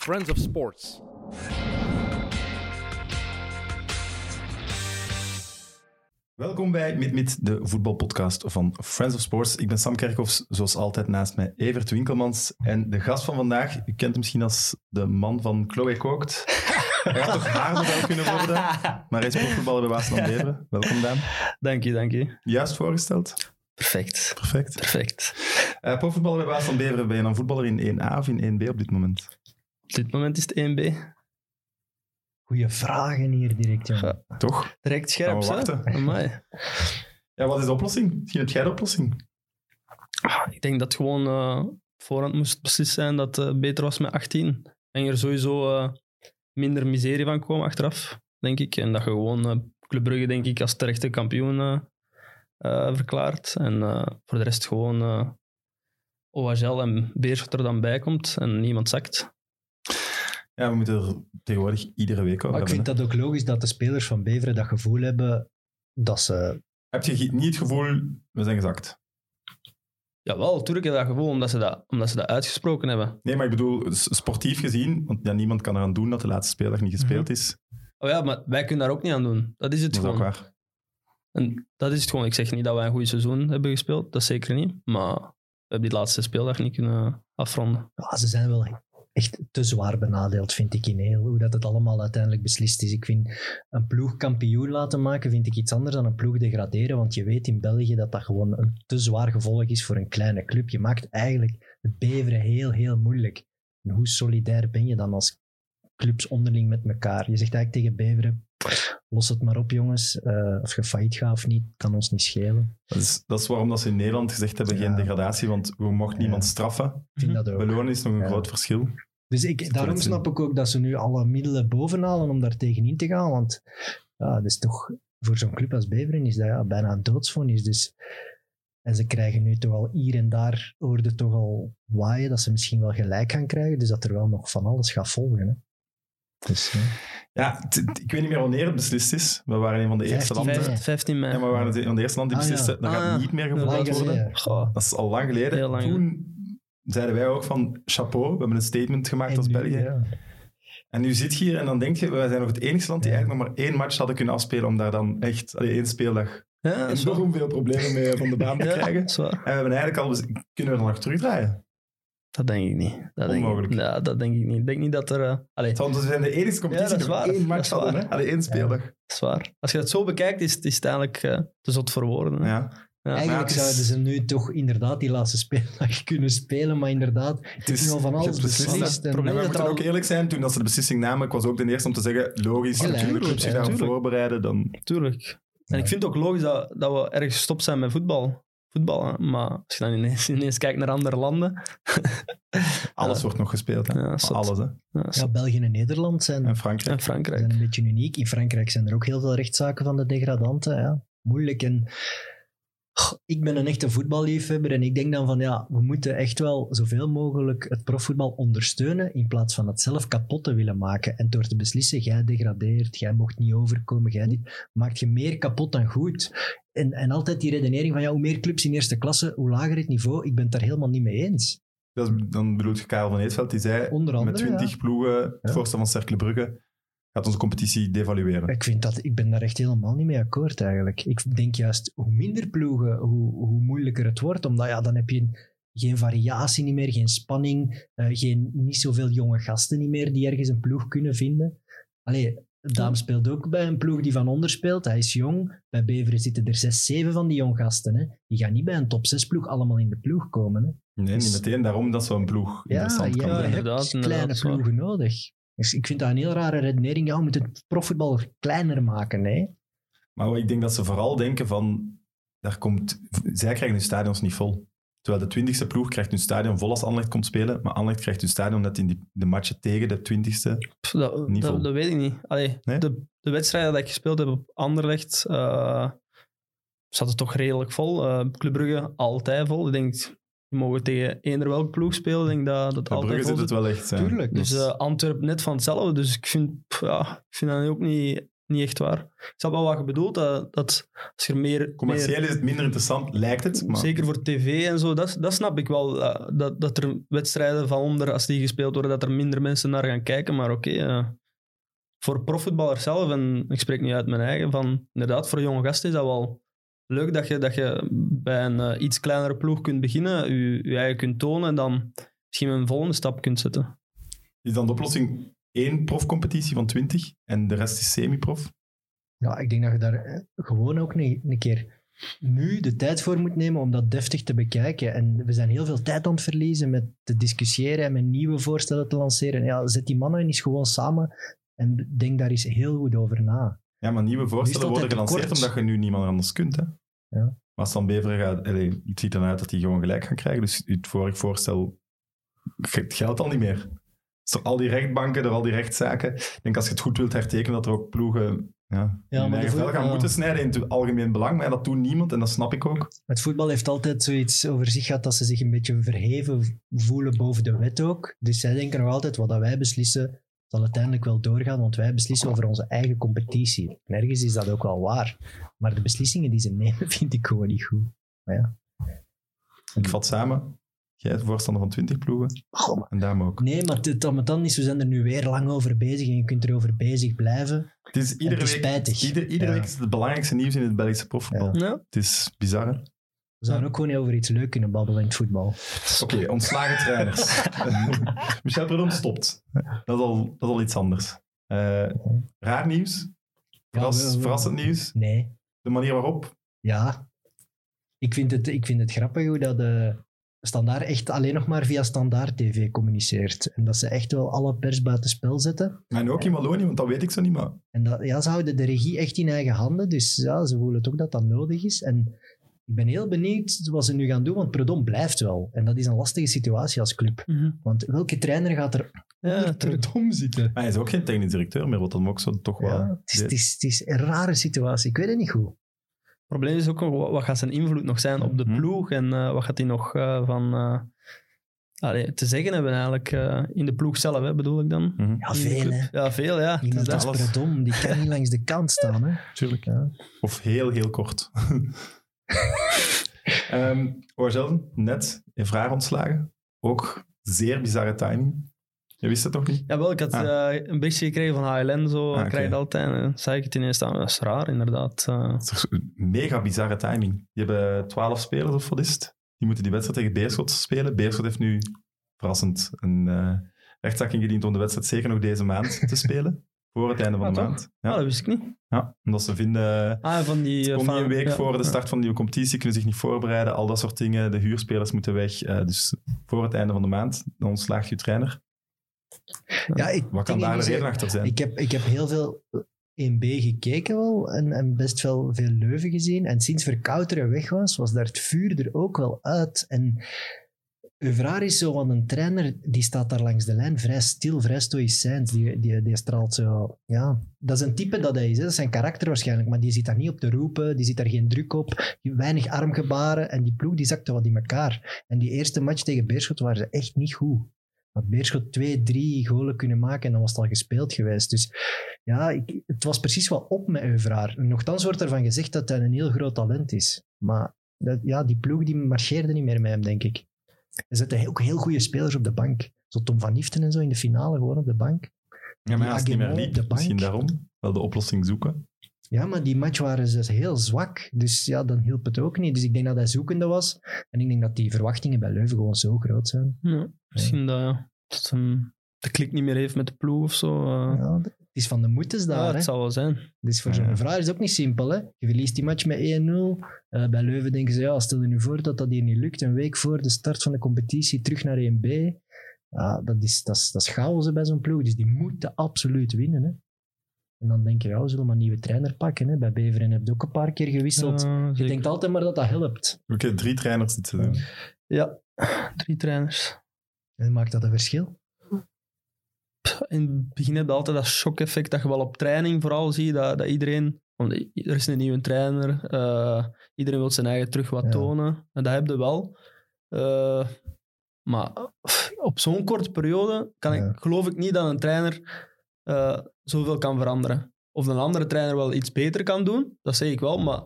Friends of Sports. Welkom bij Mit Mit, de voetbalpodcast van Friends of Sports. Ik ben Sam Kerkhoffs, zoals altijd naast mij Evert Winkelmans. En de gast van vandaag, u kent hem misschien als de man van Chloe Kookt. Hij had toch haar kunnen worden, maar hij is profvoetballer bij Waasland Beveren. Welkom Daan. Dank je, dank je. Juist voorgesteld. Perfect. Perfect. Perfect. Uh, profvoetballer bij Waasland Beveren, ben je dan voetballer in 1A of in 1B op dit moment? Op dit moment is het 1B. Goeie vragen hier direct, jongen. Toch? Direct scherp, hè? Ja, wat is de oplossing? Misschien heb jij de oplossing? Ah, Ik denk dat gewoon eh voorhand moest beslist zijn dat het beter was met 18. En er sowieso eh, minder miserie van komen achteraf, denk ik. En dat je gewoon eh Club Brugge, denk ik, als terechte kampioen eh, eh, verklaart. En eh, voor de rest gewoon eh OHL en Beerschot er dan bij komt en niemand zakt. Ja, we moeten er tegenwoordig iedere week over Maar ik vind dat ook logisch dat de spelers van Beveren dat gevoel hebben dat ze... Heb je niet het gevoel, we zijn gezakt? Jawel, natuurlijk heb je dat gevoel, omdat ze dat, omdat ze dat uitgesproken hebben. Nee, maar ik bedoel, s- sportief gezien, want ja, niemand kan eraan doen dat de laatste speeldag niet gespeeld is. Oh ja, maar wij kunnen daar ook niet aan doen. Dat is het Dat is ook gewoon. waar. En dat is het gewoon. Ik zeg niet dat wij een goed seizoen hebben gespeeld. Dat zeker niet. Maar we hebben die laatste speeldag niet kunnen afronden. Ja, ze zijn wel echt te zwaar benadeeld, vind ik, in heel hoe dat het allemaal uiteindelijk beslist is. Ik vind een ploeg kampioen laten maken, vind ik iets anders dan een ploeg degraderen, want je weet in België dat dat gewoon een te zwaar gevolg is voor een kleine club. Je maakt eigenlijk het Beveren heel, heel moeilijk. En hoe solidair ben je dan als clubs onderling met elkaar? Je zegt eigenlijk tegen Beveren, los het maar op jongens, Eh, of je failliet gaat of niet, kan ons niet schelen. Dat is, dat is waarom dat ze in Nederland gezegd hebben, Ja. geen degradatie, want we mochten Ja. niemand straffen. Ik vind dat ook. Belonen is nog een Ja. groot verschil. Dus ik, daarom snap ik ook dat ze nu alle middelen bovenhalen om daar tegenin te gaan. Want ja, dat is toch, voor zo'n club als Beveren is dat ja, bijna een doodsvonnis. Dus, en ze krijgen nu toch al hier en daar, hoorde toch al waaien dat ze misschien wel gelijk gaan krijgen. Dus dat er wel nog van alles gaat volgen. Hè. Dus, ja. Ja, t- t- ik weet niet meer wanneer het beslist is. We waren een van de eerste 15 landen. mei. 15 mei. Ja, maar we waren een van de eerste landen die Ah, ja. beslisten, dat Ah, gaat ja. niet meer Lang worden. Goh. Dat is al lang geleden. Heel lang Toen zeiden wij ook van, chapeau, we hebben een statement gemaakt als En nu, België. ja. En nu zit je hier en dan denk je, wij zijn nog het enige land die Ja. eigenlijk nog maar één match hadden kunnen afspelen om daar dan echt, allee, één speeldag, Ja, dat waar. enorm veel problemen mee van de baan te krijgen. dat. En we hebben eigenlijk al, kunnen we dan nog terugdraaien? Dat denk ik niet. Dat denk Onmogelijk. Ik, ja, dat denk ik niet. Ik denk niet dat er... eh allee, Want we zijn de enige competitie dat die één Dat match hadden. Hè? Allee, één speeldag. dat is waar. Als je het zo bekijkt, is, is het eigenlijk eh, te zot voor woorden. hè. Ja. Ja. Eigenlijk het is- zouden ze nu toch inderdaad die laatste speeldag kunnen spelen. Maar inderdaad, Het is nu al van je alles hebt beslist, En probleem we dat moeten er ook al- eerlijk zijn, toen dat ze de beslissing namen, ik was ook de eerste om te zeggen, logisch, Gelijk, natuurlijk, clubs zich ja, daarop voorbereiden, dan... Tuurlijk. En Ja. ik vind het ook logisch dat, dat we ergens gestopt zijn met voetbal. Voetballen. Maar als je dan ineens, ineens kijkt naar andere landen... Alles Ja. wordt nog gespeeld, hè. Ja. Alles, hè. Ja, Ja, België en Nederland zijn En Frankrijk. en Frankrijk. zijn een beetje uniek. In Frankrijk zijn er ook heel veel rechtszaken van de degradanten. Ja. Moeilijk. En ik ben een echte voetballiefhebber en ik denk dan van ja, we moeten echt wel zoveel mogelijk het profvoetbal ondersteunen in plaats van het zelf kapot te willen maken. En door te beslissen, jij degradeert, jij mocht niet overkomen, jij dit, maakt je meer kapot dan goed. En, en altijd die redenering van ja, hoe meer clubs in eerste klasse, hoe lager het niveau. Ik ben het daar helemaal niet mee eens. Dat is- dan bedoelt je Karel van Eetveld, die zei, Onder andere, met 20 ja. ploegen, het Ja. voorstel van Cercle Brugge, gaat onze competitie devalueren. Ik, vind dat, ik ben daar echt helemaal niet mee akkoord eigenlijk. Ik denk juist, hoe minder ploegen, hoe, hoe moeilijker het wordt. Omdat ja, dan heb je geen variatie niet meer, geen spanning, eh, geen, niet zoveel jonge gasten niet meer die ergens een ploeg kunnen vinden. Allee, Daam speelt ook bij een ploeg die van onder speelt. Hij is jong. Bij Beveren zitten er zes, zeven van die jong gasten. Hè. Die gaan niet bij een top 6 ploeg allemaal in de ploeg komen. Hè. Nee, niet Dus- meteen. Daarom dat zo'n ploeg Ja, interessant je kan Ja, zijn. inderdaad, hebt inderdaad, kleine ploegen nodig. Dus ik vind dat een heel rare redenering. Ja, we moeten het profvoetbal kleiner maken. Nee. Maar ik denk dat ze vooral denken van, daar komt, zij krijgen hun stadions niet vol. Terwijl de twintigste ploeg krijgt hun stadion vol als Anderlecht komt spelen, maar Anderlecht krijgt hun stadion net in die, de matchen tegen de twintigste. Dat, Niet vol. dat, dat weet ik niet. Allee, Nee? de, de wedstrijden die ik gespeeld heb op Anderlecht eh zat het toch redelijk vol. Eh Club Brugge altijd vol. Ik denk, we mogen tegen eender welke ploeg spelen. Ik denk dat dat Bij altijd zit het wel echt. Tuurlijk. Dus eh Antwerpen net van hetzelfde. Dus ik vind, pff, ja, ik vind dat ook niet, niet echt waar. Ik snap wel wat je bedoelt, dat, dat als je meer... meer Commercieel is het minder interessant, lijkt het. Maar Zeker voor tv en zo, dat, dat snap ik wel. eh, dat, dat er wedstrijden van onder, als die gespeeld worden, dat er minder mensen naar gaan kijken. Maar oké, eh, voor profvoetballers zelf, en ik spreek niet uit mijn eigen, van inderdaad, voor jonge gasten is dat wel leuk dat je, dat je bij een eh, iets kleinere ploeg kunt beginnen, je, je eigen kunt tonen en dan misschien een volgende stap kunt zetten. is dan de oplossing één profcompetitie van 20 en de rest is semi-prof? Ja, ik denk dat je daar eh, gewoon ook een, een keer nu de tijd voor moet nemen om dat deftig te bekijken. En we zijn heel veel tijd aan het verliezen met te discussiëren en met nieuwe voorstellen te lanceren. Ja, zet die mannen eens gewoon samen en denk daar eens heel goed over na. Ja, maar nieuwe voorstellen worden gelanceerd omdat je nu niemand anders kunt. Hè? Ja. Maar Stan Beveren gaat... allee, het ziet eruit dat hij gewoon gelijk gaan krijgen. Dus het vorige voorstel het geldt al niet meer. Dus door al die rechtbanken, door al die rechtszaken. Ik denk als je het goed wilt hertekenen, dat er ook ploegen ja, Ja, maar de gaan moeten snijden in het algemeen belang. Maar ja, dat doet niemand en dat snap ik ook. Het voetbal heeft altijd zoiets over zich gehad dat ze zich een beetje verheven voelen boven de wet ook. Dus zij denken nog altijd, wat dat wij beslissen, zal uiteindelijk wel doorgaan, want wij beslissen over onze eigen competitie. En ergens is dat ook wel waar. Maar de beslissingen die ze nemen, vind ik gewoon niet goed. Maar ja. Ik vat samen. Jij is voorstander van 20 ploegen. Maar- En daarom ook. Nee, maar het dan is, we zijn er nu weer lang over bezig en je kunt erover bezig blijven. Het is iedere, het is week, spijtig. ieder, iedere Ja. week is het, belangrijkste nieuws in het Belgische profvoetbal. Ja. Het is bizar? We zouden ook gewoon over iets leuk kunnen babbelen in het voetbal. Oké, ontslagen trainers. Michel Predom stopt. Dat is al, dat is al iets anders. Eh, raar nieuws. Verras- we- we- verrassend nieuws. Nee, De manier waarop. ja. Ik vind het, ik vind het grappig hoe dat de Standaard echt alleen nog maar via Standaard TV communiceert. En dat ze echt wel alle pers buiten spel zetten. En ook in Wallonië, want dat weet ik zo niet, maar... En dat, ja, ze houden de regie echt in eigen handen. Dus ja, ze voelen toch dat dat nodig is. En ik ben heel benieuwd wat ze nu gaan doen, want Predom blijft wel. En dat is een lastige situatie als club. Mhm. Want welke trainer gaat er Ja. Predom zitten? Maar hij is ook geen technisch directeur meer, wat dan ook zo toch wel... Ja, het, is, het, is, het is een rare situatie. Ik weet het niet goed. Het probleem is ook nog, wat gaat zijn invloed nog zijn op de Mhm. ploeg en eh, wat gaat hij nog eh, van eh, allee, te zeggen hebben eigenlijk eh, in de ploeg zelf, hè, bedoel ik dan. Mhm, Ja, veel hè. Ja, veel, ja. Is Iemand dat. als alles. Predom, die kan niet langs de kant staan. Hè. tuurlijk. Ja. Of heel, heel kort. Ehm Orgelden, net in vraag ontslagen. Ook zeer bizarre timing. Je wist het toch niet? Jawel, ik had Ah. eh, een berichtje gekregen van HLN, zo Ah, krijg je dat altijd. En dan zei ik het ineens staan, dat is raar, inderdaad. Eh, Dat is een mega bizarre timing. Die hebben twaalf spelers of wat is het? Die moeten die wedstrijd tegen Beerschot spelen. Beerschot heeft nu, verrassend, een eh rechtszaak ingediend om de wedstrijd zeker nog deze maand te spelen. Voor het einde van Ah, de toch? maand. ja. Ja. dat wist ik niet. ja, omdat ze vinden... Ah, van die... Ze eh, van- een week ja, voor de start van de nieuwe competitie, kunnen zich niet voorbereiden, al dat soort dingen. De huurspelers moeten weg. eh, dus voor het einde van de maand, dan ontslaagt je trainer. Ja, ik, Wat kan daar de reden achter zijn? Ik heb, ik heb heel veel 1B gekeken wel en, en best wel veel Leuven gezien. En sinds Verkouteren weg was, was daar het vuur er ook wel uit. En Evraar is zo van een trainer, die staat daar langs de lijn vrij stil, vrij stoïcijns. Die, die, die straalt zo... Ja, dat is een type dat hij is. Hè. Dat is zijn karakter waarschijnlijk. Maar die zit daar niet op te roepen, die zit daar geen druk op. Weinig armgebaren. En die ploeg die zakte wat in elkaar. En die eerste match tegen Beerschot waren ze echt niet goed. Had Beerschot twee, drie golen kunnen maken en dan was het al gespeeld geweest. Dus ja, ik, het was precies wel op met Euvraar. Nochtans wordt ervan gezegd dat hij een heel groot talent is. Maar dat, ja, die ploeg die marcheerde niet meer met hem, denk ik. Er zitten ook heel goede spelers op de bank. Zo Tom van Niften en zo in de finale gewoon op de bank. ja, maar ja, als het niet meer liep, de bank. misschien daarom wel de oplossing zoeken. Ja, maar die match waren ze heel zwak. Dus ja, dan hielp het ook niet. Dus ik denk dat hij zoekende was. En ik denk dat die verwachtingen bij Leuven gewoon zo groot zijn. Ja, misschien dat, ja, dat de klik niet meer heeft met de ploeg of zo. eh. Ja, is van de moeders daar. ja, hè. het zal wel zijn. Dus voor Ja. zo'n vraag is het ook niet simpel. Hè? Je verliest die match met 1-0. Eh, bij Leuven denken ze, ja, stel je nu voor dat dat hier niet lukt. Een week voor de start van de competitie terug naar 1B. Ja, dat, is, dat, is, dat is chaos hè, bij zo'n ploeg. Dus die moeten absoluut winnen. Hè? En dan denk je, ja, we zullen maar een nieuwe trainer pakken. Hè? Bij Beveren heb je ook een paar keer gewisseld. Ja, je denkt altijd maar dat dat helpt. Oké, drie trainers dit seizoen. Ja, drie trainers. En maakt dat een verschil? In het begin heb je altijd dat shock-effect dat je wel op training vooral ziet, dat, dat iedereen... Want er is een nieuwe trainer, eh, iedereen wil zijn eigen terug wat Ja. tonen. En dat heb je wel. Eh, maar op zo'n korte periode kan ik, geloof ik niet dat een trainer eh, zoveel kan veranderen. of een andere trainer wel iets beter kan doen, dat zeg ik wel, maar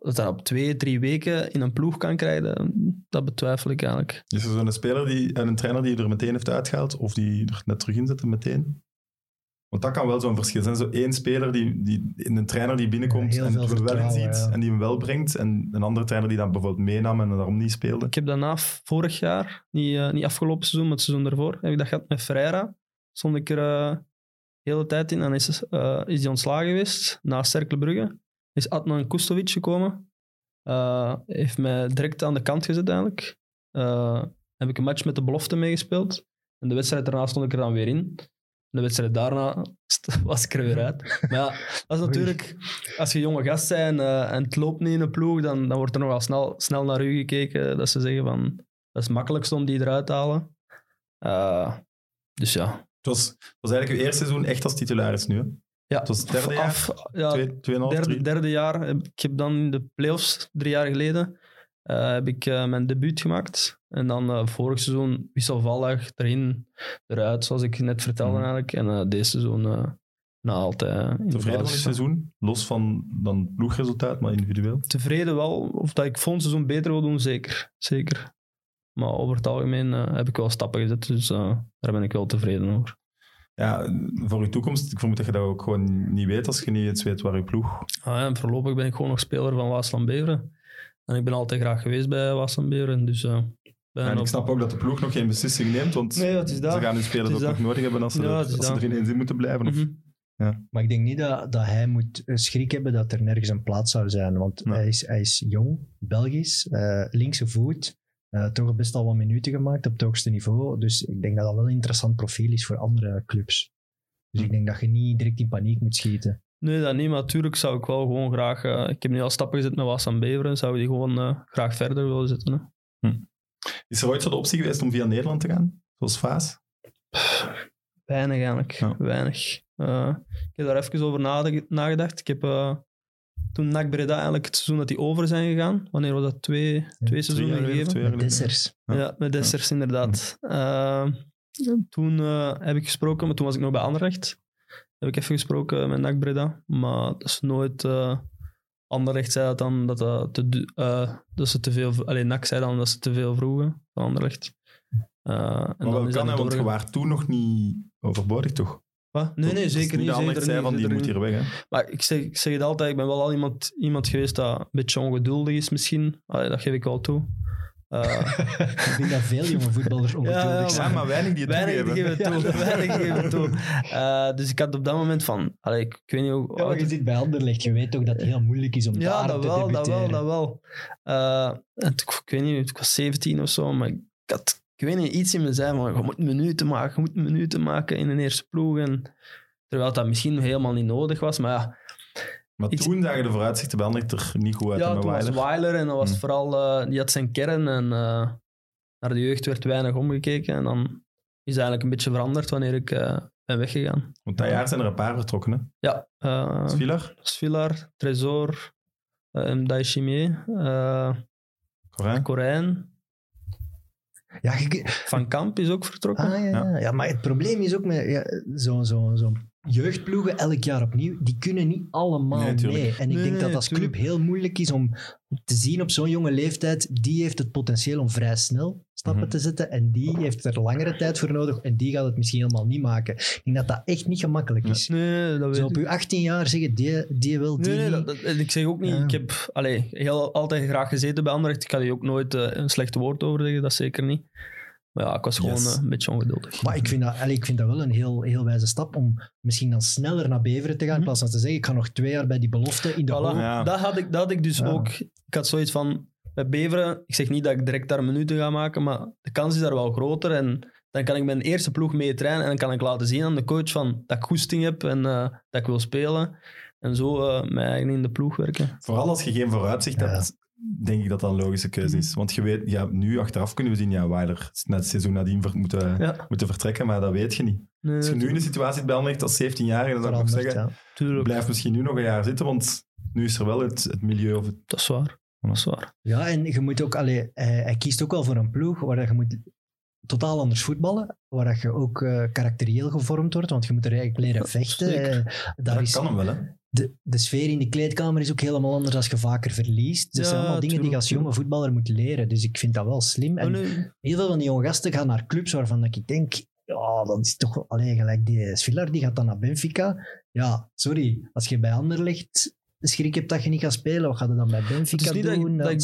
dat hij op twee, drie weken in een ploeg kan krijgen, dat betwijfel ik eigenlijk. Is er zo'n speler die, en een trainer die je er meteen heeft uitgehaald, of die er net terug in zette meteen? Want dat kan wel zo'n verschil zijn. Zo één speler die, die in een trainer die binnenkomt Ja, en het er wel in ziet ja. en die hem wel brengt, en een andere trainer die dan bijvoorbeeld meenam en daarom niet speelde. Ik heb daarna vorig jaar, niet, eh, niet afgelopen seizoen, maar het seizoen daarvoor, heb ik dat gehad met Ferreira. Stond ik er eh, de hele tijd in. Dan is, eh, is hij ontslagen geweest na Cercle Brugge. Is Adnan Kustovic gekomen. Eh, heeft mij direct aan de kant gezet eigenlijk. Eh, heb ik een match met de belofte meegespeeld. En de wedstrijd daarna stond ik er dan weer in. De wedstrijd daarna was ik er weer uit. Maar ja, dat is natuurlijk... Als je jonge gast bent eh, en het loopt niet in een ploeg, dan, dan wordt er nogal snel, snel naar u gekeken. Dat ze zeggen van... Dat is het makkelijkste om die eruit te halen. Dus ja. Het was, was eigenlijk uw eerste seizoen echt als titularis nu. Hè? Ja. Het was het derde jaar? Ja, Twee, tweeënhalf, derde, drie? derde jaar. Ik heb dan in de playoffs, drie jaar geleden, eh, heb ik eh, mijn debuut gemaakt. En dan eh, vorig seizoen wisselvallig erin, eruit, zoals ik net vertelde Mhm. eigenlijk. En deze seizoen na altijd Tevreden het seizoen? Los van dan ploegresultaat, maar individueel? Tevreden wel. Of dat ik volgend seizoen beter wil doen, zeker. Zeker. Maar over het algemeen heb ik wel stappen gezet, dus daar ben ik wel tevreden over. Ja, voor uw toekomst, ik vermoed dat je dat ook gewoon niet weet als je niet eens weet waar je ploeg... Ah, ja, en voorlopig ben ik gewoon nog speler van Waasland Beveren. En ik ben altijd graag geweest bij Waasland Beveren, dus... eh, ben En ik snap ook dat de ploeg nog geen beslissing neemt, want Nee, dat is dat. ze gaan hun spelers Het ook is nog dat. nodig hebben als ze, Ja, er, als ze dat. er ineens in moeten blijven. Of, Mhm. Maar ik denk niet dat, dat hij moet eh, schrik hebben dat er nergens een plaats zou zijn. Want Nee. hij, is, hij is jong, Belgisch, eh, linkse voet. Eh, toch best al wat minuten gemaakt op het hoogste niveau. Dus ik denk dat dat wel een interessant profiel is voor andere clubs. Dus ik denk dat je niet direct in paniek moet schieten. Nee, dat niet, maar natuurlijk zou ik wel gewoon graag... eh, ik heb nu al stappen gezet met Waasland Beveren, zou ik die gewoon eh, graag verder willen zetten. Hè. Is er ooit zo de optie geweest om via Nederland te gaan? Zoals Vaas? Weinig eigenlijk, Ja. weinig. Eh, ik heb daar even over nagedacht. Ik heb eh, toen NAC Breda eigenlijk het seizoen dat die over zijn gegaan. Wanneer was dat? Twee, twee seizoenen gegeven? Met. Dessers. Ja. Ja, met Dessers inderdaad. Eh, toen eh, heb ik gesproken, maar toen was ik nog bij Anderlecht. Heb ik even gesproken met NAC Breda. Maar dat is nooit... eh Anderlecht zei dat dan dat, dat, te, eh, dat ze te veel... Alleen NAC zei dan dat ze te veel vroegen van Anderlecht. Eh, en Maar dan wel is kan, dat want je waren toen nog niet overbodig, toch? Wat? Nee, nee, Dat is zeker niet. zeker zei van, die moet hier weg, hè? Maar ik zeg, ik zeg het altijd, ik ben wel al iemand, iemand geweest dat een beetje ongeduldig is misschien. Allee, dat geef ik wel toe. Eh, Ik denk dat veel jonge voetballers ongeduldig ja, zijn. Ja, maar weinig die het weinig toegeven. geven toe. Weinig geven toe. Eh, dus ik had op dat moment van... Allee, ik, ik weet niet hoe... Ja, maar je zit bij Anderlecht, je weet toch dat het heel moeilijk is om Ja, daar dat te wel, dat debuteren. wel, dat wel. Eh, en ik, ik weet niet, ik was 17 of zo, maar ik had, ik weet niet, iets in me zei van, je moet minuten maken, je moet minuten maken in een eerste ploeg. En, terwijl dat misschien helemaal niet nodig was, maar ja, Maar toen zagen de vooruitzichten bij Anderlecht er niet goed uit. ja toen was Weiler. En dan was het Hm. vooral, eh, die had zijn kern en eh, naar de jeugd werd weinig omgekeken. En dan is het eigenlijk een beetje veranderd wanneer ik eh, ben weggegaan. Want dat jaar zijn er een paar vertrokken, hè? Ja, eh Svilar, Svilar, Tresor, uh, Corin. Corijn, Ja, je- Van Kamp is ook vertrokken. Ah, ja, ja. ja, maar het probleem is ook met ja, zo'n zo, zo jeugdploegen elk jaar opnieuw, die kunnen niet allemaal Nee, mee. En ik Nee, denk nee, dat als club heel moeilijk is om te zien op zo'n jonge leeftijd, die heeft het potentieel om vrij snel stappen Mhm. te zetten en die heeft er langere tijd voor nodig en die gaat het misschien helemaal niet maken. Ik denk dat dat echt niet gemakkelijk is. Nee, dat weet Zo op je 18 jaar zeggen, die, die wil, die Nee, nee, niet. dat, ik zeg ook niet, Ja. ik heb allee, heel, altijd graag gezeten bij Anderlecht. Ik kan hier ook nooit eh, een slecht woord over zeggen, dat zeker niet. Maar ja, ik was gewoon Yes. eh, een beetje ongeduldig. Maar ik vind, dat, allee, ik vind dat wel een heel, heel wijze stap om misschien dan sneller naar Beveren te gaan, in Mhm. plaats van te zeggen, ik ga nog twee jaar bij die belofte in de Voilà, hoop. Ja. dat, had ik, dat had ik dus Ja. ook. Ik had zoiets van, bij Beveren, ik zeg niet dat ik direct daar minuten ga maken, maar de kans is daar wel groter. En dan kan ik mijn eerste ploeg mee trainen en dan kan ik laten zien aan de coach van, dat ik goesting heb en eh, dat ik wil spelen. En zo eh mij eigenlijk in de ploeg werken. Vooral als je geen vooruitzicht Ja. hebt, denk ik dat dat een logische keuze is. Want je weet, ja, nu achteraf kunnen we zien, ja, Weiler net het seizoen nadien ver- moeten, Ja. moeten vertrekken, maar dat weet je niet. Nee, Als je nu in de situatie zit bij Anderlecht als 17-jarige, dan zou ik nog zeggen, ja. blijf misschien nu nog een jaar zitten, want nu is er wel het, het milieu of het Dat is waar. Dat is waar. Ja, en je moet ook, allee, hij, hij kiest ook wel voor een ploeg waar je moet totaal anders voetballen, waar dat je ook eh, karakterieel gevormd wordt, want je moet er eigenlijk leren vechten. Eh, daar dat is, kan hem wel, hè? De, de sfeer in de kleedkamer is ook helemaal anders als je vaker verliest. Dat Ja, zijn allemaal dingen die je als jonge voetballer moet leren. Dus ik vind dat wel slim. En Oh, nee. heel veel van die jonge gasten gaan naar clubs waarvan dat ik denk, ja, dat is toch alleen gelijk die Sviller, die gaat dan naar Benfica. Ja, sorry, als je bij Anderlecht schrik hebt dat je niet gaat spelen, wat gaat je dan bij Het Benfica is niet dat, doen? ik, dat, Dat-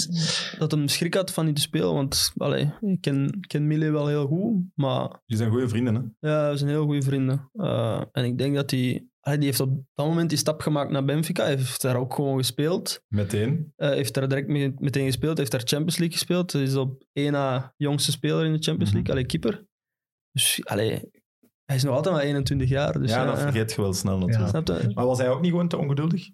ik- dat hem schrik had van niet te spelen, want allee, ik ken, ken Mille wel heel goed, maar Jullie zijn goede vrienden, hè? ja, we zijn heel goede vrienden. Eh, en ik denk dat hij, die heeft op dat moment die stap gemaakt naar Benfica, hij heeft daar ook gewoon gespeeld. Meteen. Eh, heeft daar direct mee- meteen gespeeld, heeft daar Champions League gespeeld. Hij is op één na jongste speler in de Champions League, Mhm. allee, keeper. Dus allee, hij is nog altijd maar 21 jaar. Dus, ja, ja, dat vergeet je wel snel natuurlijk. Maar was hij ook niet gewoon te ongeduldig?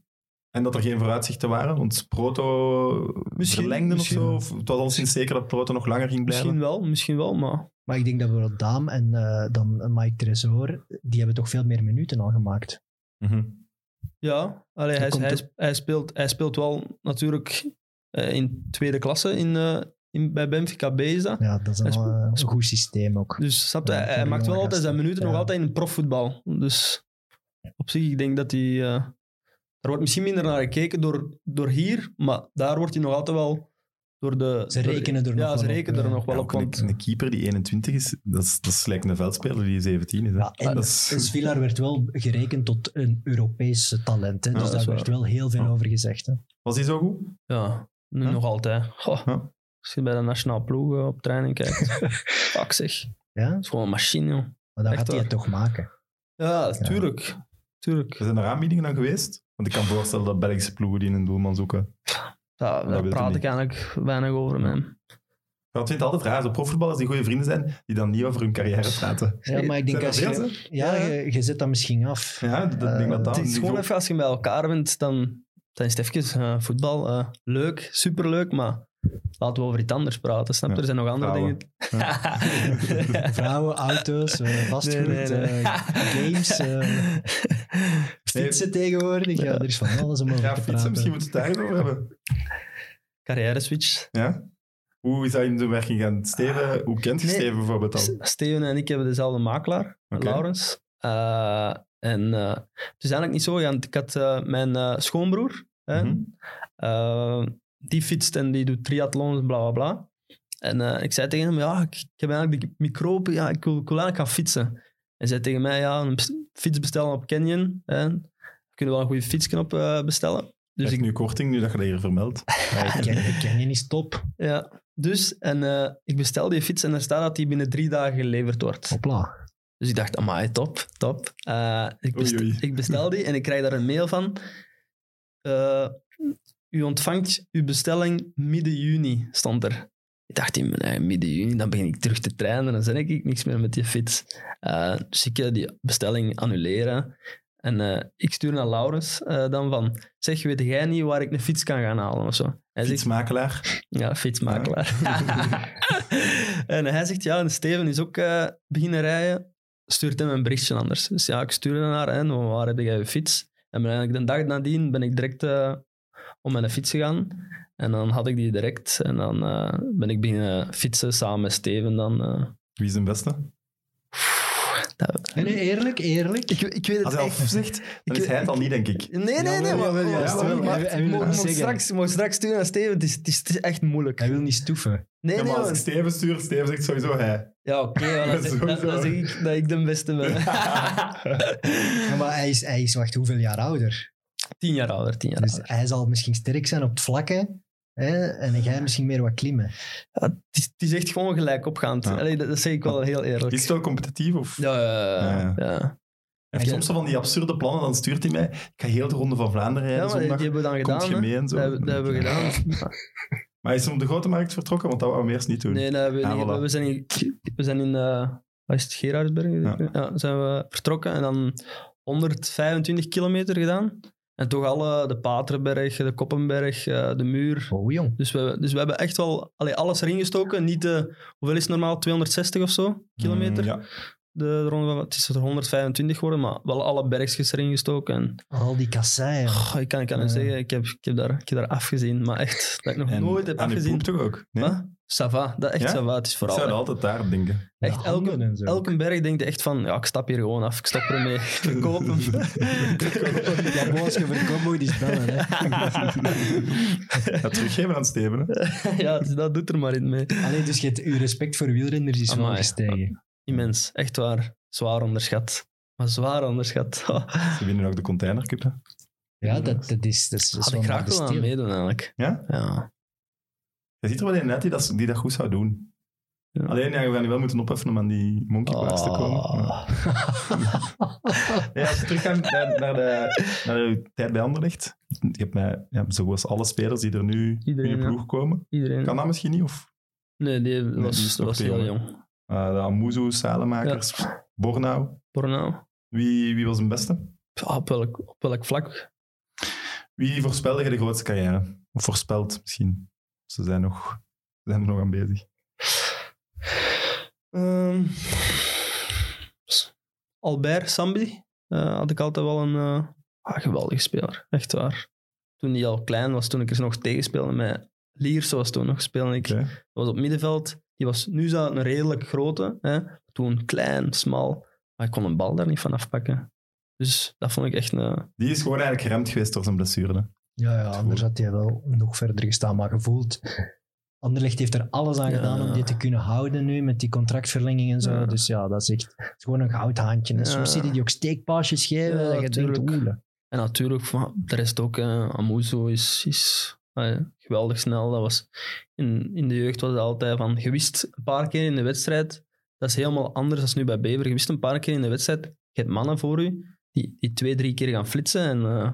En dat er geen vooruitzichten waren? Want Proto Misschien- verlengde misschien. of zo? Of het was al sinds zeker dat Proto nog langer ging blijven? Misschien wel, misschien wel, maar Maar ik denk dat bijvoorbeeld Daam en eh, dan Mike Tresor, die hebben toch veel meer minuten al gemaakt. Mhm. Ja, allee, hij, hij, speelt, hij speelt wel natuurlijk eh, in tweede klasse in, eh, in, bij Benfica B is dat. Ja, dat is een, goed systeem ook. Dus snap Ja, hij, hij maakt wel altijd zijn minuten nog altijd in profvoetbal. Dus op zich, ik denk dat hij... er wordt misschien minder naar gekeken door, door hier, maar daar wordt hij nog altijd wel door de... Ze door- rekenen er nog Ja, wel ze op, rekenen er nog wel op. Want, een, een keeper die 21 is, dat is, dat is gelijk een veldspeler die 17 is. Hè? Ja, en dat is, Svilar werd wel gerekend tot een Europese talent. Hè? Dus dat daar werd wel heel veel Ja. over gezegd. Hè? was hij zo goed? ja, nu Huh? nog altijd. Goh. Als je bij de nationale ploeg eh, op training kijkt. Fuck zeg. Het Ja? is gewoon een machine, joh. Maar dan Echt gaat hij het toch maken. Ja, tuurlijk. Tuurlijk. Zijn er aanbiedingen dan geweest? Want ik kan voorstellen dat Belgische ploegen die een doelman zoeken. Ja, daar praat ik eigenlijk weinig over met hem. Maar ik vind het altijd raar, zo profvoetballers die goede vrienden zijn, die dan niet over hun carrière praten. Ja, maar ik denk als je... Ja, Ja. je, je zet dat misschien af. Ja, dat Eh, denk dat dat Het is gewoon even als je bij elkaar bent, dan, dan is het even eh, voetbal. eh, leuk, superleuk, maar laten we over iets anders praten. Snap je? Ja, Er zijn nog andere vrouwen. dingen. Vrouwen, auto's, eh, vastgoed, Nee, nee, nee. eh, games, eh, fietsen tegenwoordig. Ja, er is van alles om over Ja, te fietsen, praten. misschien moeten we het daar eens over hebben. Carrière switch. Ja? Hoe is dat in de werking gaan? Steven, hoe kent je Nee. Steven bijvoorbeeld al? Steven en ik hebben dezelfde makelaar. Laurens. Eh, en eh, het is eigenlijk niet zo. Ik had mijn eh, schoonbroer. Hè, Mhm. Die fietst en die doet triathlons, bla bla bla. En eh, ik zei tegen hem, ja, ik, ik heb eigenlijk die microben, ja, ik wil, ik wil eigenlijk gaan fietsen. Hij zei tegen mij, ja, een fiets bestellen op Canyon. Hè. We kunnen wel een goede fietsknop eh, bestellen. Dus ik, nu korting, nu dat je dat hier vermeldt. Je niet top. ja, dus, en eh, ik bestel die fiets en er staat dat die binnen drie dagen geleverd wordt. Hopla. Dus ik dacht, amai, top, top. Eh, ik, Oei, best- oei. ik bestel die en ik krijg daar een mail van. Eh, u ontvangt uw bestelling midden juni, stond er. Ik dacht, in eh, midden juni, dan begin ik terug te trainen. Dan zeg ik niks meer met die fiets. Eh, dus ik eh, die bestelling annuleren. En ik stuur naar Laurens dan van... Zeg, weet jij niet waar ik een fiets kan gaan halen of zo? Hij zegt, Fietsmakelaar. ja, fietsmakelaar. en hij zegt, ja, en Steven is ook beginnen rijden. Stuurt hem een berichtje anders. Dus ja, ik stuurde naar hem, waar heb jij je fiets? En ben eigenlijk de dag nadien ben ik direct om mijn fiets gegaan. En dan had ik die direct. En dan eh, ben ik beginnen fietsen samen met Steven dan. eh. Wie is de beste? Dat- Nee, nee, eerlijk, eerlijk. ik, ik weet het Als hij echt. zegt, dan Ik- is hij het al niet, denk ik. Nee, nee, nee. Maar, maar- straks, mo- straks sturen naar Steven. Het is, het is, het is echt moeilijk. Hij wil niet stoeven. Nee, Ja, nee, maar als ik Steven stuur, Steven zegt sowieso hij. Ja, oké, dan, zeg- dan, Sowieso. dan zeg ik dat ik de beste ben. Ja, maar hij is, hij is, wacht, hoeveel jaar ouder? Tien jaar ouder, tien jaar Dus ouder. hij zal misschien sterk zijn op het vlakke. Hè? En jij misschien meer wat klimmen. Ja, het, is, het is echt gewoon gelijk opgaand. Ja. Allee, dat, dat zeg ik wel heel eerlijk. Is het wel competitief? Of? Ja, ja, ja. Ja, ja. Hij heeft Ja. soms van die absurde plannen, dan stuurt hij mij. Ik ga heel de Ronde van Vlaanderen Ja, rijden die zondag. hebben we dan Komt gedaan. je hè. mee en zo? Dat, hebben- dat hebben we gedaan. Maar hij is op de grote markt vertrokken, want dat wou we eerst niet doen. Nee, dat hebben we Ah, niet. voilà. We zijn in, we zijn in eh, wat is het, Gerardsberg? Ja. Ja. zijn we vertrokken en dan 125 kilometer gedaan. En toch alle, de Paterberg, de Koppenberg, eh, de Muur. Oh, jong. Dus we, dus we hebben echt wel allee, alles erin gestoken. Niet de, hoeveel is het normaal? 260 of zo kilometer? Mm, ja. De ronde, van- het is er 125 geworden, maar wel alle bergjes erin gestoken. En, Al die kasseien. Ik kan, ik kan het zeggen, ik heb, ik, heb daar, ik heb daar afgezien. Maar echt, dat ik nog En nooit heb de afgezien. poep toch ook? Nee? Ça va, dat echt Ja? Het is Ik vooral zou echt, altijd daar denken. echt elke, elke berg denkt echt van, ja, ik stap hier gewoon af, ik stop ermee, ik verkoop hem. Ja, als je verkoopt, moet je die spellen. Hè. Ga teruggeven aan Steven. hè. ja, dus dat doet er maar in mee. Allee, dus je hebt, je respect voor wielrenners is wel gestegen. Immens, echt waar. Zwaar onderschat. Maar zwaar onderschat. Ze winnen ook de Container Cup. Hè. Ja, dat, dat is, dat is, dat is Had wel ik graag willen aan meedoen eigenlijk. Ja? Ja. Je ziet er wel een net die dat, die dat goed zou doen. Ja. Alleen, ja, we gaan die wel moeten opheffen om aan die monkey bars te komen. Oh. Ja, als we teruggaan naar, naar, de, naar de tijd bij Anderlecht. Je hebt mij, ja, zoals alle spelers die er nu Iedereen, in je ploeg komen. Iedereen. Kan dat misschien niet? Of Nee, die was, heel jong, jong. uh, de Amuzu, Salemakers, Bornau. Bornau. Wie, wie was een beste? Op, welk, op welk vlak? Wie voorspelde je de grootste carrière? Of voorspelt misschien? Ze zijn, nog, zijn er nog aan bezig. Ehm, Albert Sambi eh, had ik altijd wel een eh, ah, geweldige speler. Echt waar. Toen hij al klein was, toen ik er nog tegen speelde met Liers, was toen nog speelde ik. Dat was op middenveld. Die was, nu dat een redelijk grote. Hè? Toen klein, smal. Maar ik kon een bal daar niet van afpakken. Dus dat vond ik echt een... Die is gewoon eigenlijk geremd geweest door zijn blessure. Hè. Ja, ja, anders had hij wel nog verder gestaan. Maar gevoeld, Anderlecht heeft er alles aan Ja. gedaan om die te kunnen houden nu, met die contractverlenging en zo. Ja. Dus ja, dat is echt het is gewoon een goudhaantje. En Ja. soms zie je die ook steekpaasjes geven, dat je denkt, En natuurlijk, van, de rest ook. eh Amuzo is, is ah geweldig snel. Dat was, in, in de jeugd was het altijd van... Je wist een paar keer in de wedstrijd... Dat is helemaal anders dan nu bij Bever. Je wist een paar keer in de wedstrijd... Je hebt mannen voor u die, die twee, drie keer gaan flitsen. En eh,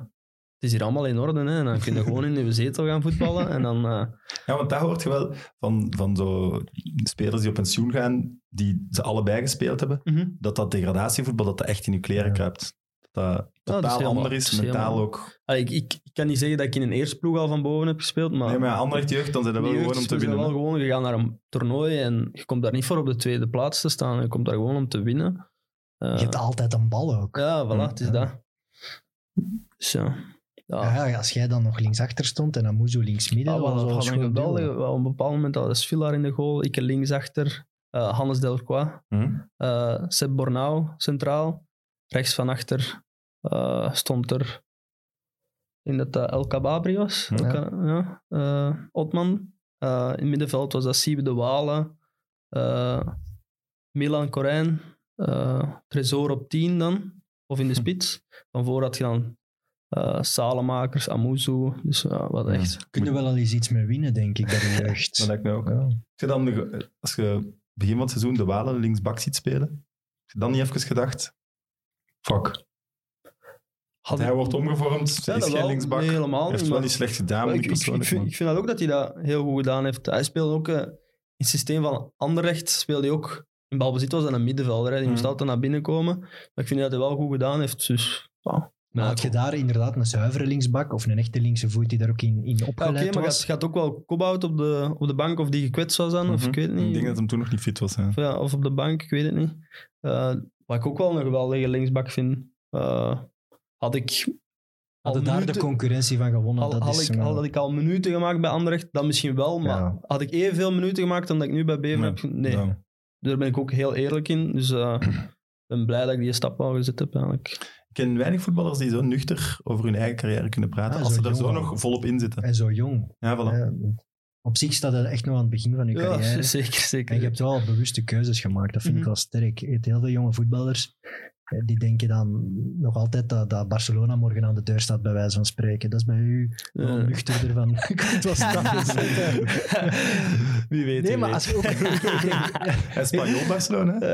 het is hier allemaal in orde. Hè. En dan kun je gewoon in je zetel gaan voetballen. En dan... eh, Ja, want daar hoort je wel van, van zo spelers die op pensioen gaan, die ze allebei gespeeld hebben, mhm. dat dat degradatievoetbal, dat dat echt in je kleren Ja. kruipt. Dat dat dat is totaal helemaal- ander dat is, is mentaal helemaal- ook. Allee, ik, ik, ik kan niet zeggen dat ik in een eerste ploeg al van boven heb gespeeld, maar... Nee, maar Anderlecht jeugd, dan zijn dat wel gewoon om te winnen. wel gewoon, je gaat naar een toernooi en je komt daar niet voor op de tweede plaats te staan. Je komt daar gewoon om te winnen. Eh, je hebt altijd een bal ook. ja, voilà, Mm, het is ja. dat. Dus ja. Als jij dan nog linksachter stond en Amuzo linksmidden, Ja, dat was we wel op een bepaald moment hadden Svilar in de goal, ik linksachter, eh Hannes Delcroix, Hm? eh Seb Bornau centraal, rechts van achter eh, stond er, denk dat dat El Kababri was. El Ka- ja. eh, Otman. Eh, in het middenveld was dat Siebe de Walen, eh, Milan Corijn, eh Tresor op 10 dan, of in de spits. Van voor had je dan eh Salemakers, Amuzu, dus ja, wat Ja. echt... Kun je wel al eens iets mee winnen, denk ik, bij de jeugd. Dat lijkt mij ook. Ja. Als je dan, de- als je begin van het seizoen de Walen linksbak ziet spelen, heb je dan niet even gedacht, fuck, Had hij ik- wordt omgevormd, Ja, hij is dat geen wel. linksbak. Nee, Hij helemaal heeft niet. wel niet slecht gedaan, ik, ik ik, vind, maar- ik vind dat ook dat hij dat heel goed gedaan heeft. Hij speelde ook eh, in het systeem van Anderlecht, speelde hij ook in balbezit was en een middenvelder. Hè. Die moest Mhm. altijd naar binnen komen. Maar ik vind dat hij wel goed gedaan heeft. Dus, ja. Maar had je daar inderdaad een zuivere linksbak of een echte linkse voet die daar ook in, in Ja, opgeleid Oké, maar was? gaat, gaat ook wel Kobout op de, op de bank of die gekwetst was dan, of Mhm. ik weet het niet. Ik denk dat hem toen nog niet fit was. Hè. Of, ja, of op de bank, ik weet het niet. Eh, wat ik ook wel een geweldige linksbak vind, eh, had ik... al Hadden daar de concurrentie van gewonnen? Al, dat had, is, ik, eh, al had ik al minuten gemaakt bij Anderlecht, dan misschien wel, maar Ja. had ik evenveel minuten gemaakt dan dat ik nu bij Bever Nee. heb? Nee, daar ben ik ook heel eerlijk in. Dus eh, ik ben blij dat ik die stap al gezet heb eigenlijk. Ik ken weinig voetballers die zo nuchter over hun eigen carrière kunnen praten, als ze er zo nog volop in zitten. En zo jong. Ja, voilà. Ja, op zich staat dat echt nog aan het begin van je Ja, carrière. zeker, zeker. En je hebt wel bewuste keuzes gemaakt. Dat vind ik Mhm. wel sterk. Heel veel jonge voetballers die denken dan nog altijd dat, dat Barcelona morgen aan de deur staat, bij wijze van spreken. Dat is bij u wel nuchterder van. Ik het was Wie weet, Nee, wie maar weet. als je ook. En Spanje Barcelona. hè?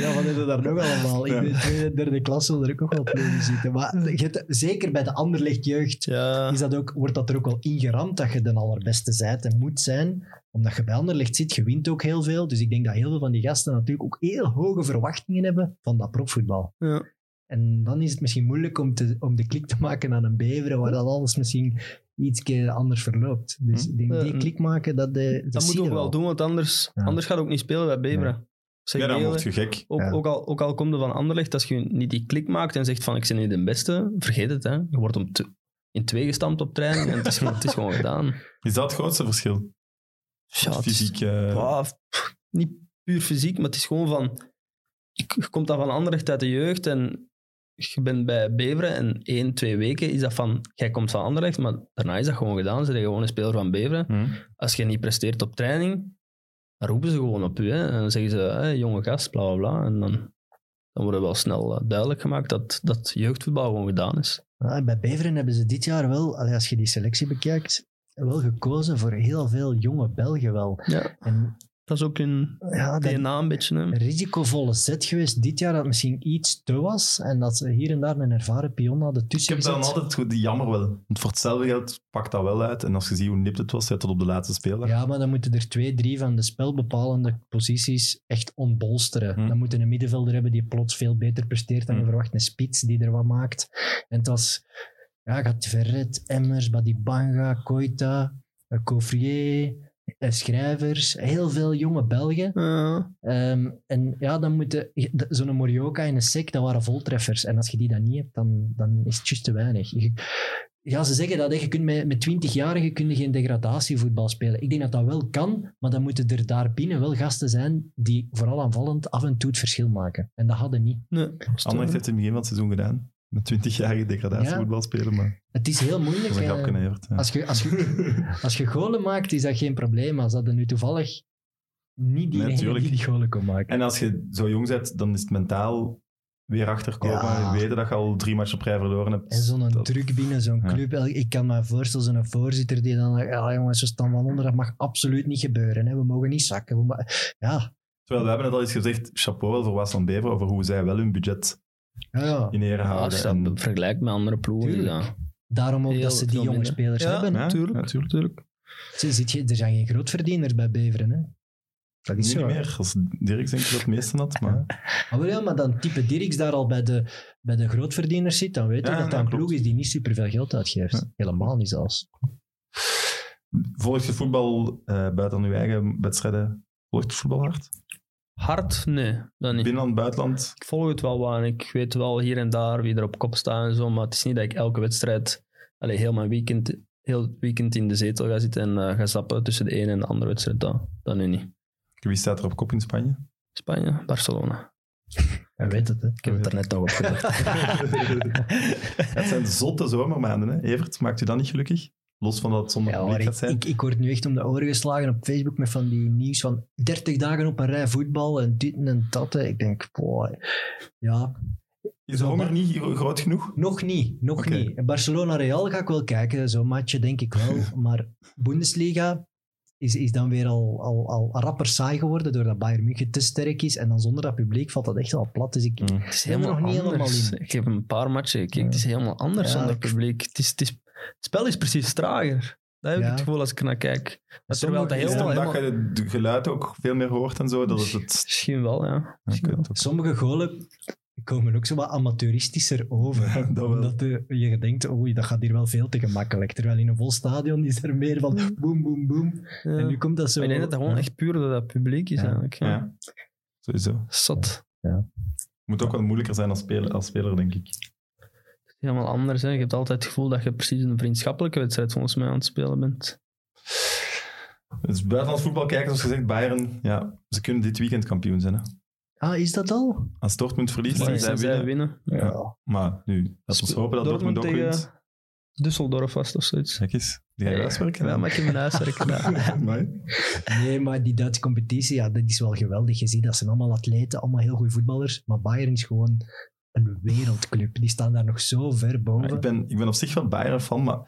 Ja, wat hebben daar nog allemaal? In de tweede, derde klasse wil er ook nog wel ploegen zitten. Maar je hebt- zeker bij de Anderlecht jeugd ja, is dat ook, wordt dat er ook wel ingeramd dat je de allerbeste zijt en moet zijn. Omdat je bij Anderlecht zit, je wint ook heel veel. Dus ik denk dat heel veel van die gasten natuurlijk ook heel hoge verwachtingen hebben van dat profvoetbal. ja. En dan is het misschien moeilijk om, te, om de klik te maken aan een Beveren, waar dat alles misschien iets anders verloopt. Dus Hm. ik denk, die Ja. klik maken, dat, de, dat, moet je ook wel doen, want anders, Ja. anders gaat het ook niet spelen bij Beveren. Zeg Ja, dan word je gek. Ook, Ja. ook, al, ook al komt er van Anderlecht, als je niet die klik maakt en zegt van ik ben niet de beste, vergeet het. Hè. Je wordt om te- in twee gestampt op training en het is, het is gewoon gedaan. Is dat het grootste verschil? Ja, het is- Fysiek. eh, Ja, niet puur fysiek, maar het is gewoon van... Je komt dan van Anderlecht uit de jeugd en je bent bij Beveren en één, twee weken is dat van... Jij komt van Anderlecht, maar daarna is dat gewoon gedaan. Ze zijn gewoon een speler van Beveren. hm. Als je niet presteert op training, dan roepen ze gewoon op u. Hè. En dan zeggen ze, hè, jonge gast, bla bla bla. En dan, dan wordt wel snel eh, duidelijk gemaakt dat, dat jeugdvoetbal gewoon gedaan is. Ah, bij Beveren hebben ze dit jaar wel, als je die selectie bekijkt, wel gekozen voor heel veel jonge Belgen wel. Ja, En dat is ook een ja, DNA een beetje. Hè. een risicovolle set geweest dit jaar dat misschien iets te was en dat ze hier en daar een ervaren pion hadden Ik tussen heb dan altijd goed, die jammer wel. Want voor hetzelfde geld pakt dat wel uit. En als je ziet hoe nipt het was, ja, tot op de laatste speler. Ja, maar dan moeten er twee, drie van de spelbepalende posities echt ontbolsteren. Hm. Dan moeten een middenvelder hebben die plots veel beter presteert dan je Hm. verwacht. Een spits die er wat maakt. En het was... Ja, gaat Verret, Emmers, Badibanga, Koita, eh, Coffrier, eh, Schrijvers. Heel veel jonge Belgen. Ja. Ehm, en ja, dan moeten... Zo'n Morioka en een Sek, dat waren voltreffers. En als je die dan niet hebt, dan, dan is het juist te weinig. Je- ja, ze zeggen dat je kunt met, met 20-jarigen kun je geen degradatievoetbal spelen. Ik denk dat dat wel kan, maar dan moeten er daar binnen wel gasten zijn die vooral aanvallend af en toe het verschil maken. En dat hadden niet. Nee, Anderlecht heeft het in het begin van het seizoen gedaan. Met 20-jarige degradatievoetbal spelen, maar Het is heel moeilijk. is eh, Evert. Ja. als, je, als, je, als je golen maakt, is dat geen probleem. Als dat er nu toevallig niet die Nee, die die golen kon maken. En als je zo jong bent, dan is het mentaal weer achterkomen. Ja. Weten dat je al drie matchen op rij verloren hebt. En zo'n Dat- druk binnen zo'n Ja. club. Ik kan me voorstellen, zo'n voorzitter die dan... Ja, jongens, we staan van onder, dat mag absoluut niet gebeuren. Hè. We mogen niet zakken. We ja, Terwijl we hebben het al eens gezegd, chapeau wel voor Wasland Bever, over hoe zij wel hun budget ja, ja. in ere houden. als je dat vergelijkt met andere ploegen. Ja. Daarom ook Heel dat ze die jonge minder. spelers Ja, hebben. Ja, tuurlijk, ja, tuurlijk. tuurlijk. Zie- ziet je, er zijn geen grootverdieners bij Beveren. Hè. Dat niet is zo. hè. meer. Als Dirk denk ik dat het meeste had. Maar... Ah, wel ja, maar dan type Dirks daar al bij de, bij de grootverdieners zit, dan weet je Ja, dat dat een ploeg is die niet superveel geld uitgeeft. Ja. Helemaal niet zelfs. Volg je voetbal eh, buiten uw eigen wedstrijden? Volgt je voetbal hard? Hard? Nee, dat niet. Binnen- en buitenland? Ik volg het wel wat en ik weet wel hier en daar wie er op kop staat en zo, maar het is niet dat ik elke wedstrijd, allee, heel mijn weekend, heel het weekend in de zetel ga zitten en eh, ga zappen tussen de ene en de andere wedstrijd. Dat, dat nu niet. Wie staat er op kop in Spanje? Spanje, Barcelona. Hij weet het, hè. Ik heb het er net nog op gedacht. Het zijn zotte zomermaanden, hè? Evert, maakt u dat niet gelukkig? Los van dat het zonder Ja, publiek gaat ik, zijn. ik, ik word nu echt om de oren geslagen op Facebook met van die nieuws van 30 dagen op een rij voetbal en dit en dat. Ik denk, boy, ja, Is de honger niet gro- groot genoeg? nog niet, nog niet. Barcelona-Real ga ik wel kijken, zo'n matchje denk ik wel. maar Bundesliga is, is dan weer al, al, al rapper saai geworden doordat Bayern München te sterk is. En dan zonder dat publiek valt dat echt wel plat. Dus ik, Mm. Het is helemaal nog niet anders. helemaal in. Ik heb een paar matchen gekeken. Ja. Het is helemaal anders Ja, zonder ik- publiek. Het, is, het, is, het spel is precies trager. Dat heb Ja. ik het gevoel als ik naar kijk. Dat terwijl dat Is helemaal, omdat helemaal... je het geluid ook veel meer hoort en zo? Dat het, het... Misschien wel, ja. Misschien wel. Sommige golen komen ook zo wat amateuristischer over. Ja, dat omdat de- je denkt, oei, dat gaat hier wel veel te gemakkelijk. Terwijl in een vol stadion is er meer van boem, boem, boem. Ja. En nu komt dat zo... Ik denk dat dat gewoon Ja. echt puur door dat publiek is Ja. eigenlijk. Ja. Ja, sowieso. Zot. Moet ook wat moeilijker zijn als speler, als speler denk ik. Helemaal anders. Hè. Je hebt altijd het gevoel dat je precies een vriendschappelijke wedstrijd volgens mij aan het spelen bent. Dus buitenlands voetbal kijken, zoals gezegd, Bayern, ja, ze kunnen dit weekend kampioen zijn. Hè. Ah, is dat al? Als Dortmund verliest, dan zij zij winnen. winnen. Ja. Maar nu, laten we hopen dat Dortmund, ook wint. Düsseldorf was of zoiets. Kijk eens, die ga je huiswerken. Ja, maar ik heb mijn huiswerk gedaan. Nee, maar die Duitse competitie, ja, dat is wel geweldig. Je ziet dat zijn allemaal atleten, allemaal heel goede voetballers. Maar Bayern is gewoon een wereldclub. Die staan daar nog zo ver boven. Ja, ik, ben, ik ben op zich wel Bayern fan, maar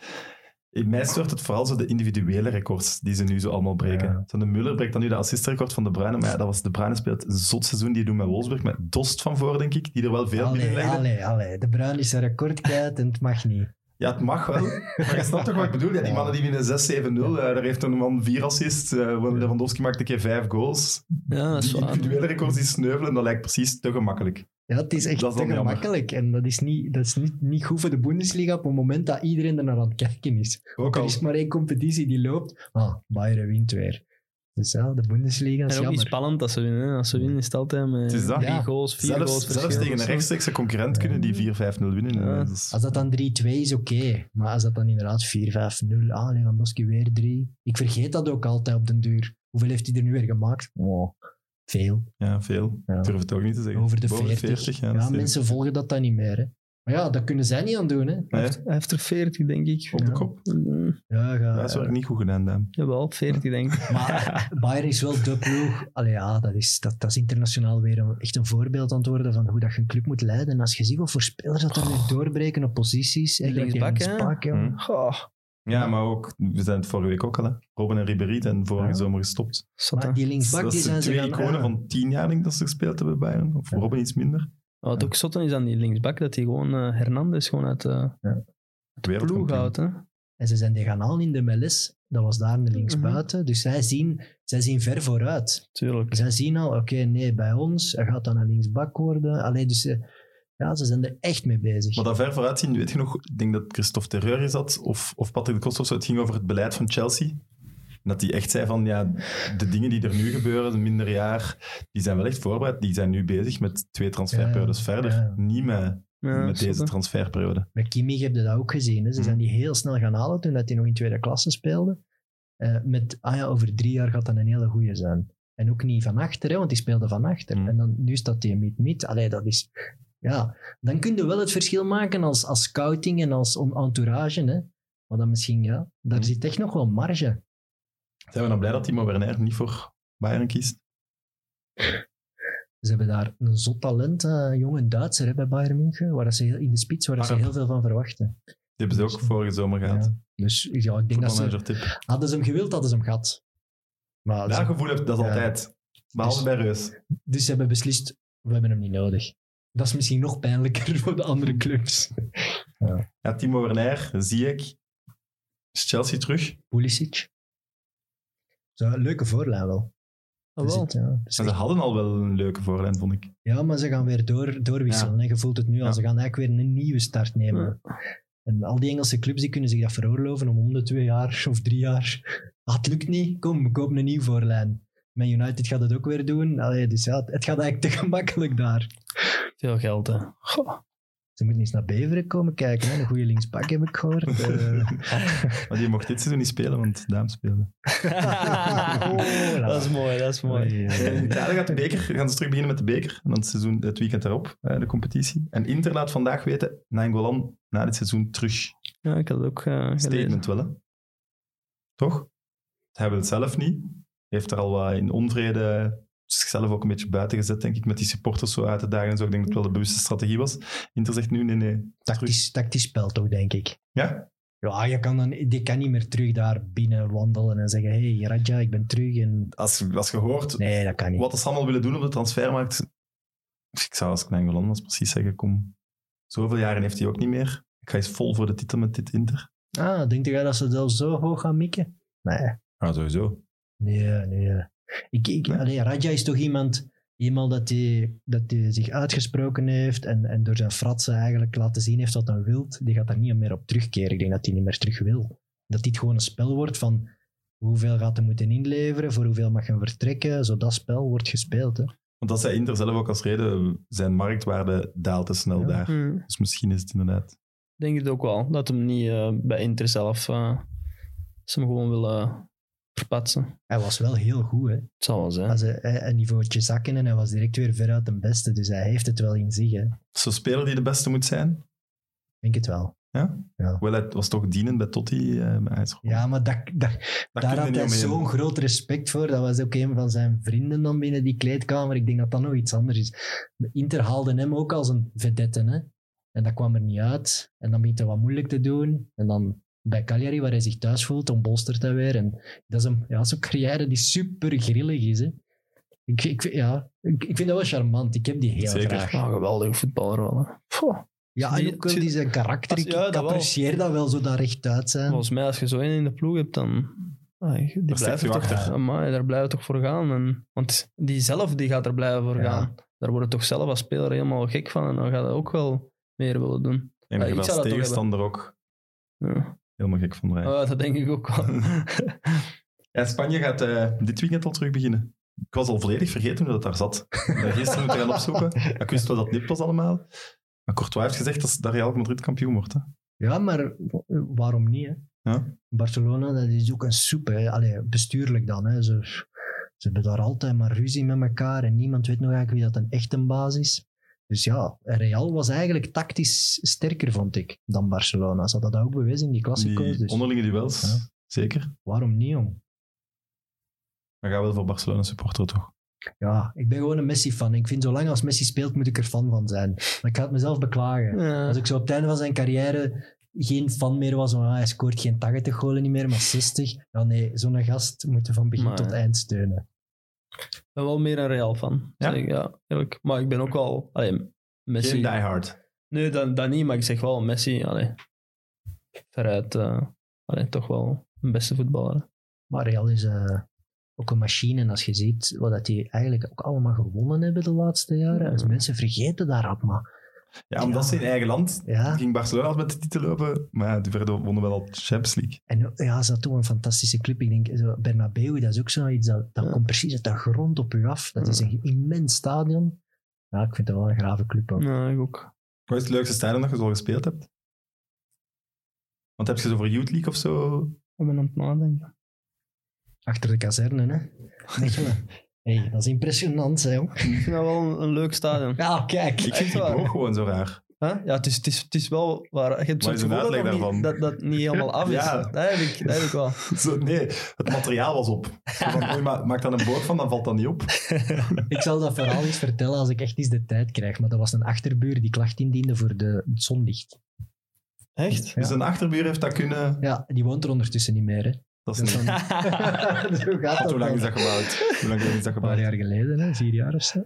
in mij stoort het vooral zo de individuele records die ze nu zo allemaal breken. Ja. Zo de Muller breekt dan nu de assistrecord van De Bruyne, maar ja, dat was De Bruyne speelt een zot seizoen, die doen met Wolfsburg, met Dost van voor, denk ik, die er wel veel allee, binnenlegde. allee, allee. De Bruin is zijn record kwijt en het mag niet. Ja, het mag wel. Maar je snapt toch wat ik bedoel? Ja, die mannen die winnen 6-7-0, eh, daar heeft een man vier assists. eh Lewandowski maakte een keer vijf goals. Ja, dat is Die waar. individuele records die sneuvelen, dat lijkt precies te gemakkelijk. Ja, het is echt Dat is te dan jammer. gemakkelijk. En dat is, niet, dat is niet, niet goed voor de Bundesliga op het moment dat iedereen er naar aan het kijken is. Ook Er is maar één competitie die loopt. Ah, Bayern wint weer. Dus ja, de Bundesliga is En ook niet jammer. spannend als ze winnen. Als ze winnen is het altijd met Het is dat. drie Ja. goals, vier Zelfs, goals zelfs tegen een rechtstreekse concurrent kunnen die 4-5-0 winnen. Ja. Als dat dan 3-2 is, oké. Maar als dat dan inderdaad 4-5-0, ah, Lewandowski weer 3. Ik vergeet dat ook altijd op den duur. Hoeveel heeft hij er nu weer gemaakt? Oh, veel. Ja, veel. Ja. Ik durf het ook niet te zeggen. Over de Boven 40. ja, mensen volgen dat dan niet meer. Hè. Maar ja, dat kunnen zij niet aan doen. Hè. Nee, Hij heeft, hij heeft er 40, denk ik. op de Ja. kop. Ja, ga, Dat is wel niet goed gedaan, Daan. Jawel, 40, denk ik. Maar Bayern is wel de ploeg. Allee, ja, dat is, dat, dat is internationaal weer een, echt een voorbeeld aan het worden van hoe dat je een club moet leiden. En als je ziet wat voor spelers dat er weer doorbreken op posities. Die hè, gelijk linksbak, hè? linksbak, ja. Ja, maar ook, we zijn het vorige week ook al, hè. Robin en Ribéry zijn vorige Ja. zomer gestopt. Maar die linksbak, dat die zijn ze twee iconen ja. van tien jaar, denk ik, dat ze gespeeld hebben bij Bayern. Of Ja. Robin iets minder. Wat ook zotten is aan die linksbak, dat hij gewoon eh, Hernandez gewoon uit de ploeg houdt. Hè. En ze zijn die gaan halen in de MLS. Dat was daar in de linksbuiten. Dus zij zien, zij zien ver vooruit. Tuurlijk. Zij zien al, oké, nee, bij ons, hij gaat dan een linksbak worden. Allee, dus eh, ja, ze zijn er echt mee bezig. Maar dat ver vooruit zien, weet je nog, ik denk dat Christophe Terreur is dat, of, of Patrick de zo, het ging over het beleid van Chelsea. En dat hij echt zei van, ja, de dingen die er nu gebeuren, een minder jaar, die zijn wel echt voorbereid. Die zijn nu bezig met twee transferperiodes Ja, verder. ja. Niet met, Ja, met deze transferperiode. Bij Kimmich heb je dat ook gezien. Hè. Ze Mhm. zijn die heel snel gaan halen toen dat hij nog in tweede klasse speelde. Eh, met, ah ja, over drie jaar gaat dat een hele goeie zijn. En ook niet van achter, hè, want die speelde van achter. Mhm. En dan, nu staat hij mid-mid. Allee, dat is... Ja, dan kun je wel het verschil maken als, als scouting en als entourage. Hè. Maar dan misschien, ja, daar Mhm. zit echt nog wel marge. Zijn we dan blij dat Timo Werner niet voor Bayern kiest? Ze hebben daar een zot talent, eh, een jonge Duitser hè, bij Bayern München, waar ze heel, in de spits, waar ze heel veel van verwachten. Die hebben ze ook vorige zomer gehad. Ja. Dus ja, ik denk dat ze... Hadden ze hem gewild, hadden ze hem gehad. Maar Dat gevoel heb dat is altijd. Behalve Dus- bij Reus. Dus ze hebben beslist, we hebben hem niet nodig. Dat is misschien nog pijnlijker voor de andere clubs. Ja, Timo Werner, zie ik. Is Chelsea terug? Pulisic. Zo, leuke voorlijn wel. Ah, Dus wel. het, ja, En ze hadden al wel een leuke voorlijn, vond ik. ja, maar ze gaan weer door, doorwisselen. hè. Je voelt het nu al. Ja. Ze gaan eigenlijk weer een nieuwe start nemen. En al die Engelse clubs die kunnen zich dat veroorloven om om de twee jaar of drie jaar. Ah, het lukt niet, kom, we kopen een nieuw voorlijn. Man United gaat het ook weer doen. Allee, dus ja, het gaat eigenlijk te gemakkelijk daar. Veel geld, hè. Goh. Ze moeten eens naar Beveren komen kijken. Hè. Een goede linksbak heb ik gehoord. Eh, Maar die mocht dit seizoen niet spelen, want Daam speelde. Oh, dat is mooi, dat is mooi. Oei, oei, oei. In Italië gaat de beker, gaan ze terug beginnen met de beker. En dan het, seizoen, het weekend daarop, eh, de competitie. En Inter laat vandaag weten, Nainggolan na dit seizoen terug. Ja, ik had het ook eh, gelezen. Statement wel, hè? Toch? Ze hebben het zelf niet. Heeft er al wat in onvrede zichzelf ook een beetje buiten gezet, denk ik, met die supporters zo uit te dagen en zo. Ik denk dat het wel de bewuste strategie was. Inter zegt nu, nee, nee. terug. Tactisch, tactisch spel toch, denk ik. Ja? Ja, je kan dan, die kan niet meer terug daar binnen wandelen en zeggen: hey, Radja, ik ben terug. En... Als, als je hoort Nee, dat kan niet. wat ze allemaal willen doen op de transfermarkt, ik zou als Nainggolan was precies zeggen, kom, zoveel jaren heeft hij ook niet meer. Ik ga eens vol voor de titel met dit Inter. Ah, denk jij dat ze dat zo hoog gaan mikken? Nee. Ja, sowieso. Nee, nee. Ik, ik, allee, Radja is toch iemand, iemand dat hij dat die zich uitgesproken heeft en, en door zijn fratsen eigenlijk laten zien heeft wat hij wil. Die gaat daar niet meer op terugkeren. Ik denk dat hij niet meer terug wil. Dat dit gewoon een spel wordt van hoeveel gaat hij moeten inleveren, voor hoeveel mag hij vertrekken. Zo dat spel wordt gespeeld. Hè. Want dat zei Inter zelf ook als reden, zijn marktwaarde daalt te snel Ja. daar. Hm. Dus misschien is het inderdaad. Ik denk het ook wel. Dat hem niet eh, bij Inter zelf... eh, ze hem gewoon willen verpatsen. Hij was wel heel goed. Hè. Het zal wel zijn. Als hij, hij- een niveautje zakken en hij was direct weer veruit de beste. Dus hij heeft het wel in zich. Hè. Zo'n speler die de beste moet zijn. Ik denk het wel. Wel, het was toch dienend bij Totti. eh, bij. Ja, maar dat, dat, Daar had hij zo'n groot respect voor. Dat was ook een van zijn vrienden dan binnen die kleedkamer. Ik denk dat dat nog iets anders is. De Inter haalde hem ook als een vedette. Hè? En dat kwam er niet uit. En dan begint hij wat moeilijk te doen. En dan bij Cagliari, waar hij zich thuis voelt, ontbolstert hij weer. En dat is een ja, zo'n carrière die super grillig is. Hè? Ik, ik, ja, ik, ik vind dat wel charmant. Ik heb die heel Zeker. graag. Geweldige voetballer wel. Ja, en ook wel die zijn karakter. Als- Ik, ja, ik dat wel. apprecieer dat wel, zo daar rechtuit zijn. Volgens mij, als je zo één in de ploeg hebt, dan... Ah, die blijft toch, achter. Amai, daar blijven we toch voor gaan. En, want die zelf die gaat er blijven voor Ja. gaan. Daar word je toch zelf als speler helemaal gek van. En dan gaat hij ook wel meer willen doen. En je dat toch tegenstander ook Ja. Helemaal gek van rijden. Oh, dat denk ik ook wel. Ja, Spanje gaat eh, dit weekend al terug beginnen. Ik was al volledig vergeten hoe dat daar zat. Gisteren moeten gaan opzoeken. Ik wist wel dat het was allemaal. Maar Courtois heeft gezegd dat, dat Real Madrid kampioen wordt. Hè? Ja, maar waarom niet? Hè? Ja. Barcelona, dat is ook een soep. Hè. Allee, bestuurlijk dan. Hè. Ze, ze hebben daar altijd maar ruzie met elkaar en niemand weet nog eigenlijk wie dat een echte baas is. Dus ja, Real was eigenlijk tactisch sterker, vond ik, dan Barcelona. Ze hadden dat ook bewezen in die klassico's. Die Dus onderlinge duels, Ja. zeker. waarom niet, jong? Maar ga wel voor Barcelona supporter toch? Ja, ik ben gewoon een Messi-fan. Ik vind, zolang als Messi speelt, moet ik er fan van zijn. Maar ik ga het mezelf beklagen. Ja. Als ik zo op het einde van zijn carrière geen fan meer was, van ah, hij scoort geen 80 golen niet meer, maar 60. Ja, nee, zo'n gast moet je van begin Maar- tot eind steunen. Ik ben wel meer een Real fan. Ja? Zeg, ja eerlijk. Maar ik ben ook wel... Allee, Messi... Geen diehard. Nee, dat, dat niet, maar ik zeg wel Messi. Allee, veruit eh, allee, toch wel een beste voetballer. Maar Real is eh, ook een machine. En als je ziet wat dat die eigenlijk ook allemaal gewonnen hebben de laatste jaren. Dus mensen vergeten daarop, maar Ja, omdat Ja. ze in eigen land ja. ging Barcelona al met de titel lopen. Maar ja, die verder wonnen wel al Champions League. En ja, ze had toch een fantastische club. Ik denk, zo, Bernabeu, dat is ook zoiets, dat, dat Ja. komt precies uit de grond op u af. Dat is een immens stadion. Ja, ik vind het wel een grave club ook. Ja, ik ook. Wat is het leukste stadion dat je zo gespeeld hebt? Want heb je zo voor Youth League of zo? Ik ben aan het nadenken. Achter de kazerne, hè. Hey, dat is impressionant, hè, jong. Ik vind dat wel een, een leuk stadion. Ja, kijk. Ik vind die waar. boog gewoon zo raar. Huh? Ja, het is, het, is, het is wel waar. Je zo'n is een dat, uitleg dat, niet, daarvan? dat dat niet helemaal af is. Ja. Dat, heb ik, dat heb ik wel. Zo, nee, het materiaal was op. Van, oei, ma- maak dan een boog van, dan valt dat niet op. Ik zal dat verhaal eens vertellen als ik echt eens de tijd krijg. Maar dat was een achterbuur die klacht indiende voor de, het zonlicht. Echt? Ja. Dus een achterbuur heeft dat kunnen... Ja, die woont er ondertussen niet meer, hè. Dat is Dus niet... dan- Zo gaat dat Hoe lang dan. is dat gebouwd? Hoe lang is dat Een paar jaar geleden, hè? vier jaar of zo.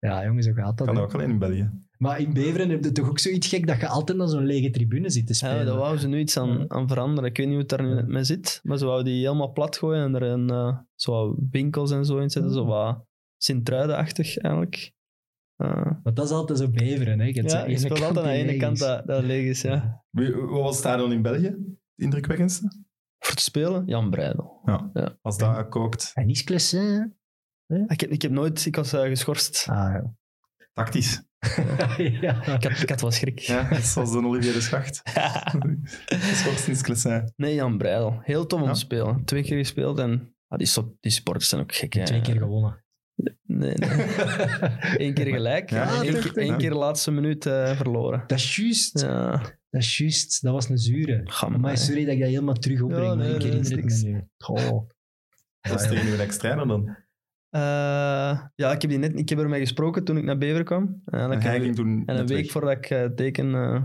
Ja, jongen, zo gaat dat. Kan ook alleen in België. Maar in Beveren heb je toch ook zoiets gek dat je altijd naar zo'n lege tribune zit te Ja, spelen. daar wou ze nu iets aan, aan veranderen. Ik weet niet hoe het daar nu Ja. mee zit, maar ze wou die helemaal plat gooien en er een, eh, zo wat winkels en zo in zetten. Zo wat Sint-Truiden-achtig eigenlijk. Eh, Want dat is altijd zo Beveren. Hè? Je ja, je ene speelt kant altijd aan de ene leeg kant is. dat, dat leeg is, ja. Wie- Wat was het stadion in België? Het indrukwekkendste? Voor te spelen, Jan Breidel. Als dat kookt. En niet Clessin, Ik heb, ik heb nooit, ik was eh, geschorst. Ah, Tactisch. ja. Ik had, ik had wel schrik. Ja, zoals de Olivier de Schacht. Geschorst is Clessin. nee, Jan Breidel. Heel tof om Ja? te spelen. Twee keer gespeeld en ah, die, so- die supporters zijn ook gek. hè. Twee keer gewonnen. Nee, nee. Eén keer gelijk. Ja, en keer, ja. keer de laatste minuut eh, verloren. Dat is juist. Ja. Dat is juist. Dat was een zure. Maar sorry dat ik dat helemaal terug opbreng, Ja, maar nee, ik herinner dat het is me nu. Goh. Dat is tegen uw ex-trainer dan. Eh, ja, ik heb, die net, ik heb ermee gesproken toen ik naar Bever kwam. En, En ik hij heb- ging toen en een week weg. voordat ik eh, teken, eh,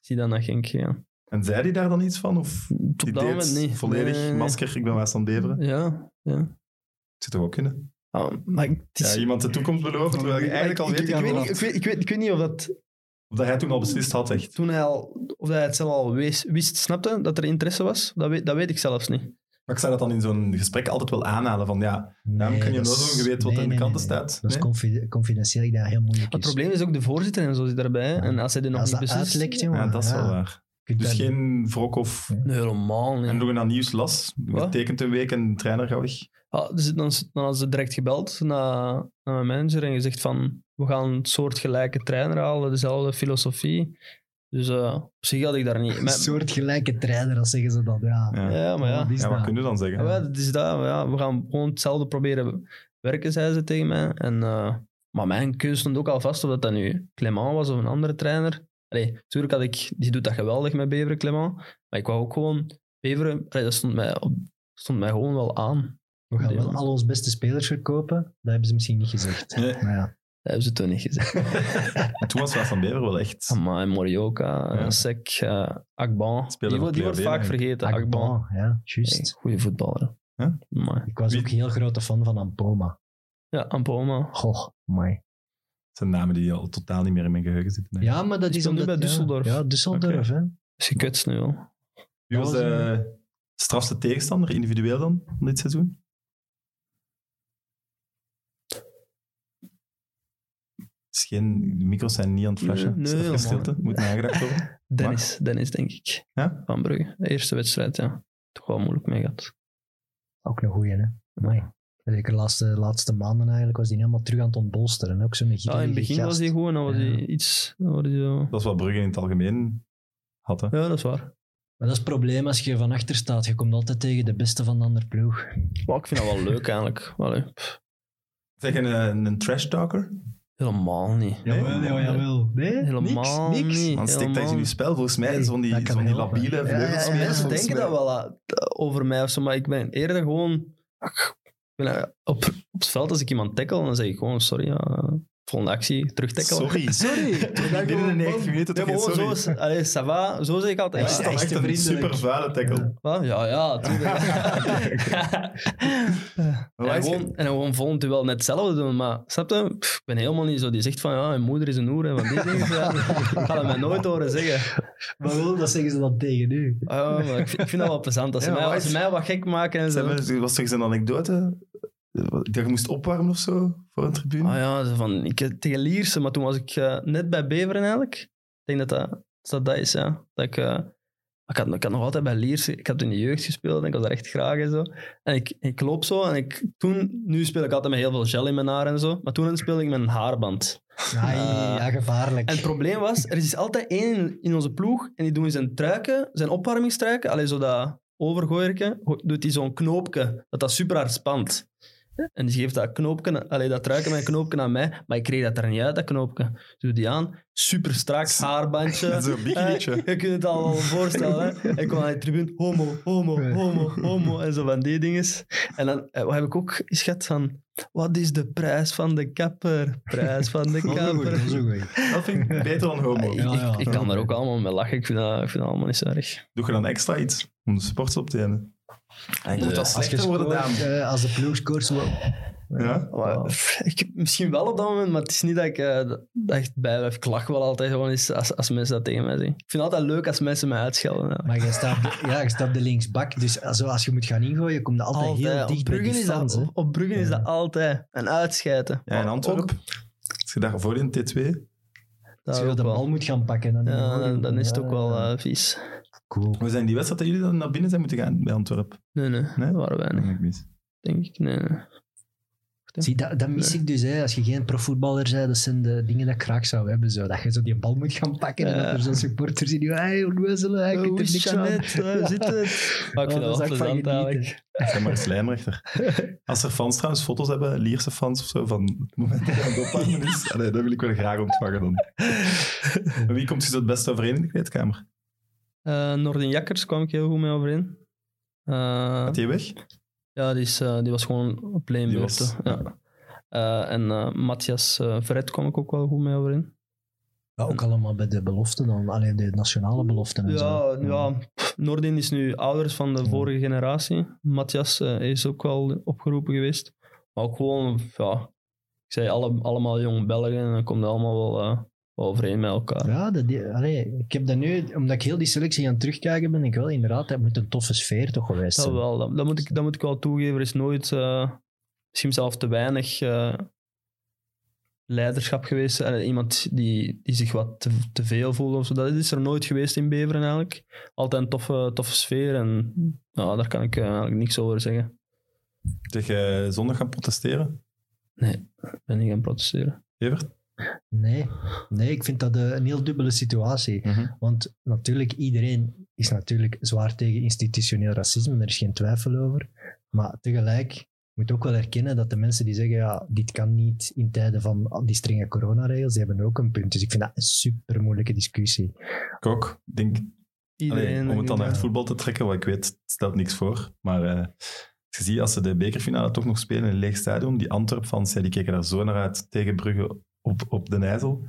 zie dan naar Genk. Ja. En zei hij daar dan iets van? Of die dat deed moment niet. volledig Nee, nee, nee. masker, ik ben West aan Beveren? Ja, ja. Het zou toch ook kunnen? Ah, maar is- Ja, iemand de toekomst beloven, terwijl je eigenlijk al ik, weet... ik, ik weet wil niet, ik, dat- weet, ik, weet, ik weet niet of dat Of dat hij toen al beslist had, echt. toen hij al, of hij het zelf al wees, wist, snapte, dat er interesse was. Dat weet, dat weet ik zelfs niet. Maar ik zou dat dan in zo'n gesprek altijd wel aanhalen van ja, daarom kun je nooit doen, je weet wat nee, in de nee, kanten nee, nee. staat. Dat is Nee? confi- confidentieel, ik denk dat dat heel moeilijk Het is. probleem is ook de voorzitter en zo zit daarbij. Ja. En als hij dit nog Als niet beslist... uitlekt, jongen. Ja, dat is ja. wel waar. Dus geen wrok of... Nee, helemaal niet. En nog een nieuws las. Wat? Getekend een week en de trainer gaat weg. Ah, dus dan, dan hadden ze direct gebeld naar, naar mijn manager en gezegd van we gaan een soortgelijke trainer halen, dezelfde filosofie. Dus eh, op zich had ik daar niet... Een soortgelijke trainer, dat zeggen ze dat. Ja. Ja, ja, maar ja. Wat ja wat dat? kun je dan zeggen? Ja, dat is dat. Ja, we gaan gewoon hetzelfde proberen werken, zeiden ze tegen mij. En, eh, maar mijn keuze stond ook al vast of dat, dat nu Clement was of een andere trainer. Allee, natuurlijk had ik, die doet dat geweldig met Beveren, Clement. Maar ik wou ook gewoon Beveren, allee, dat stond mij, op, stond mij gewoon wel aan. We gaan wel al onze beste spelers verkopen. Dat hebben ze misschien niet gezegd. Nee. Maar ja. Dat hebben ze toen niet gezegd. En toen was van Bever wel echt... Amai, Morioka, Ja. eh, Sek, eh Akban. Die, wordt- die wordt Club vaak vergeten, Akban. Agban, ja, juist. Goede voetballer. Ik was Wie- ook heel grote fan van Ampoma. Ja, Ampoma. Goh, mooi. Dat zijn namen die al totaal niet meer in mijn geheugen zitten. Ja, maar dat is nu omdat... bij Düsseldorf. Ja, Düsseldorf, hè. Is gekutst nu wel. Wie was de strafste tegenstander, individueel dan, van dit seizoen? Is geen, de micro's zijn niet aan het flashen. Nee, nee, stilte, moet nagedacht worden. Dennis, Dennis denk ik. Ja? Van Brugge. De eerste wedstrijd, ja. Toch wel moeilijk mee gehad. Ook een goeie, hè. Amai. Zeker de laatste, laatste maanden eigenlijk was hij helemaal terug aan het ontbolsteren. Ook zo'n Ja, in het begin was hij goed en dan was Ja. hij iets... Was hij zo... Dat is wat Brugge in het algemeen had. Hè. Ja, dat is waar. Maar dat is het probleem als je van achter staat. Je komt altijd tegen de beste van de andere ploeg. Maar ik vind dat wel leuk eigenlijk. Allee, pff, Zeg je een, een trash talker? Helemaal niet. Jawel, jawel, jawel. Nee, Helemaal niks, niks. niet. Man, steekt dat in je spel. Volgens mij is van die, dat van die labiele Ja, ja, ja, mensen denken mij. dat wel uh, over mij of zo, maar ik ben eerder gewoon... ach, ik ben, uh, op, op het veld, als ik iemand tackle, dan zeg ik gewoon sorry, ja, volgende actie, terugtackelen. Sorry. Sorry. Binnen de 90 minuten Ja, toch geen gewoon sorry. zo, allee, ça va, zo zeg ik altijd. Dat is Ja, toch echt echt een super vuile tackle. Wat? Ja, ja, tuurlijk. en, is- gewoon, en dan gewoon volgend wel net hetzelfde doen. Maar snap je? Pff, ik ben helemaal niet zo die zegt van ja, mijn moeder is een hoer en van die dingen. Ja, ik ga dat mij nooit horen zeggen. Maar wel, dat zeggen ze dan tegen u. Ja, maar ik, vind, ik vind dat wel plezant. Als ze, Ja, mij, maar als ze is- mij wat gek maken en zo. was toch eens een anekdote? Dat je moest opwarmen of zo voor een tribune? Ah ja, zo van, ik, tegen Lierse, maar toen was ik eh, net bij Beveren eigenlijk. Ik denk dat dat dat, dat is, ja. Dat ik, eh, ik, had, ik had nog altijd bij Lierse, ik had in de jeugd gespeeld en ik was daar echt graag en zo. En ik, ik loop zo en ik, toen, nu speel ik altijd met heel veel gel in mijn haar en zo, maar toen speelde ik met een haarband. Ai, ja, gevaarlijk. En het probleem was, er is altijd één in onze ploeg en die doet zijn truiken, zijn opwarmingstruiken, alleen zo dat overgooierke, doet hij zo'n knoopje, dat dat super hard spant. En die geeft dat knoopje, allee, dat truiken met een knoopje aan mij, maar ik kreeg dat er niet uit, dat knoopje. Doe die aan, super strak, haarbandje. Zo'n bikinietje. Eh, je kunt het al wel voorstellen. Hè? Ik kwam aan de tribune, homo, homo, homo, homo, en zo van die dinges. En dan eh, wat heb ik ook eens gehad van, wat is de prijs van de kapper? Prijs van de dat kapper. Dat vind ik beter dan homo. Ja, ja. ik, ik kan er ook allemaal mee lachen. Ik vind dat, ik vind dat allemaal niet zo erg. Doe je dan extra iets om de supporters op te nemen? En moet dat slechter worden, Daan. eh, als de ploeg scoort, zo... Ja? Maar, pff, ik, misschien wel op dat moment, maar het is niet dat ik, eh, dat dat echt bijblijf. Ik lach wel altijd gewoon eens als, als mensen dat tegen mij zeggen. Ik vind het altijd leuk als mensen mij uitschelden. Ja. Maar je staat, de, ja, je staat de linksbak, dus als, als je moet gaan ingooien, kom je altijd, heel Op dicht bij Bruggen, die is dat, op, op Bruggen is Ja. dat altijd. En uitschijten. Ja, in Antwerpen. Als je daarvoor in T2... dat Als je de bal moet gaan pakken, dan, Ja, dan, dan is het ook wel eh, vies. Cool. Hoe zijn die wedstrijd dat jullie dan naar binnen zijn moeten gaan bij Antwerpen? Nee, nee, Nee? dat waren wij niet, mis. denk ik. Nee, nee. Zie, dat, dat mis Nee. ik dus. Hè. Als je geen profvoetballer bent, dat zijn de dingen dat ik graag zou hebben. Zo. Dat je zo die bal moet gaan pakken en Ja. dat er zo'n supporters in je hey, onwezelen, hij Oh, kunt er is niks aan. Jeannette? Waar zit het? Maar ik Oh, vind dat wel plezant eigenlijk. Zeg maar eens lijnrechter. Als er fans trouwens foto's hebben, Lierse fans of zo, van het moment dat hij aan het opwarmen is, allee, dat wil ik wel graag ontvangen dan. Maar wie komt je zo het beste overeen in de kleedkamer? Eh Nordin Jakkers kwam ik heel goed mee overeen. Eh, Gaat hij weg? ja, die, is, eh, die was gewoon op Die leenbeurten. was- Ja. Eh, en eh, Matthias uh, Verret kwam ik ook wel goed mee overeen. Ja, ook allemaal bij de beloften dan. Alleen de nationale beloften en zo. Ja, ja pff, Nordin is nu ouders van de Ja. vorige generatie. Matthias eh, is ook wel opgeroepen geweest. Maar ook gewoon, ja, ik zei alle, allemaal jonge Belgen en dan komt het allemaal wel, eh, wel overeen met elkaar. Ja, dat, allee, ik heb dat nu, omdat ik heel die selectie aan het terugkijken ben, ik wel inderdaad, dat moet een toffe sfeer toch geweest Dat zijn. wel, dat, dat moet ik, dat moet ik wel toegeven. Er is nooit, eh, misschien zelfs te weinig eh, leiderschap geweest. Eh, iemand die, die zich wat te, te veel voelde of zo. Dat is er nooit geweest in Beveren eigenlijk. Altijd een toffe, toffe sfeer en nou, daar kan ik eigenlijk niks over zeggen. Zeg je zondag gaan protesteren? Ik ben niet gaan protesteren. Evert? Nee, nee, ik vind dat eh, een heel dubbele situatie. Want natuurlijk, iedereen is natuurlijk zwaar tegen institutioneel racisme, daar is geen twijfel over. Maar tegelijk moet ook wel erkennen dat de mensen die zeggen, ja, dit kan niet in tijden van die strenge coronaregels, die hebben ook een punt. Dus ik vind dat een super moeilijke discussie. Ik ook. Ik denk, Iedereen, allee, om het dan naar het voetbal te trekken, wat ik weet, het stelt niks voor. Maar eh, als je ziet, als ze de bekerfinale toch nog spelen in een leeg stadion, die Antwerp-fans, ja, die keken daar zo naar uit tegen Brugge op, op de IJssel.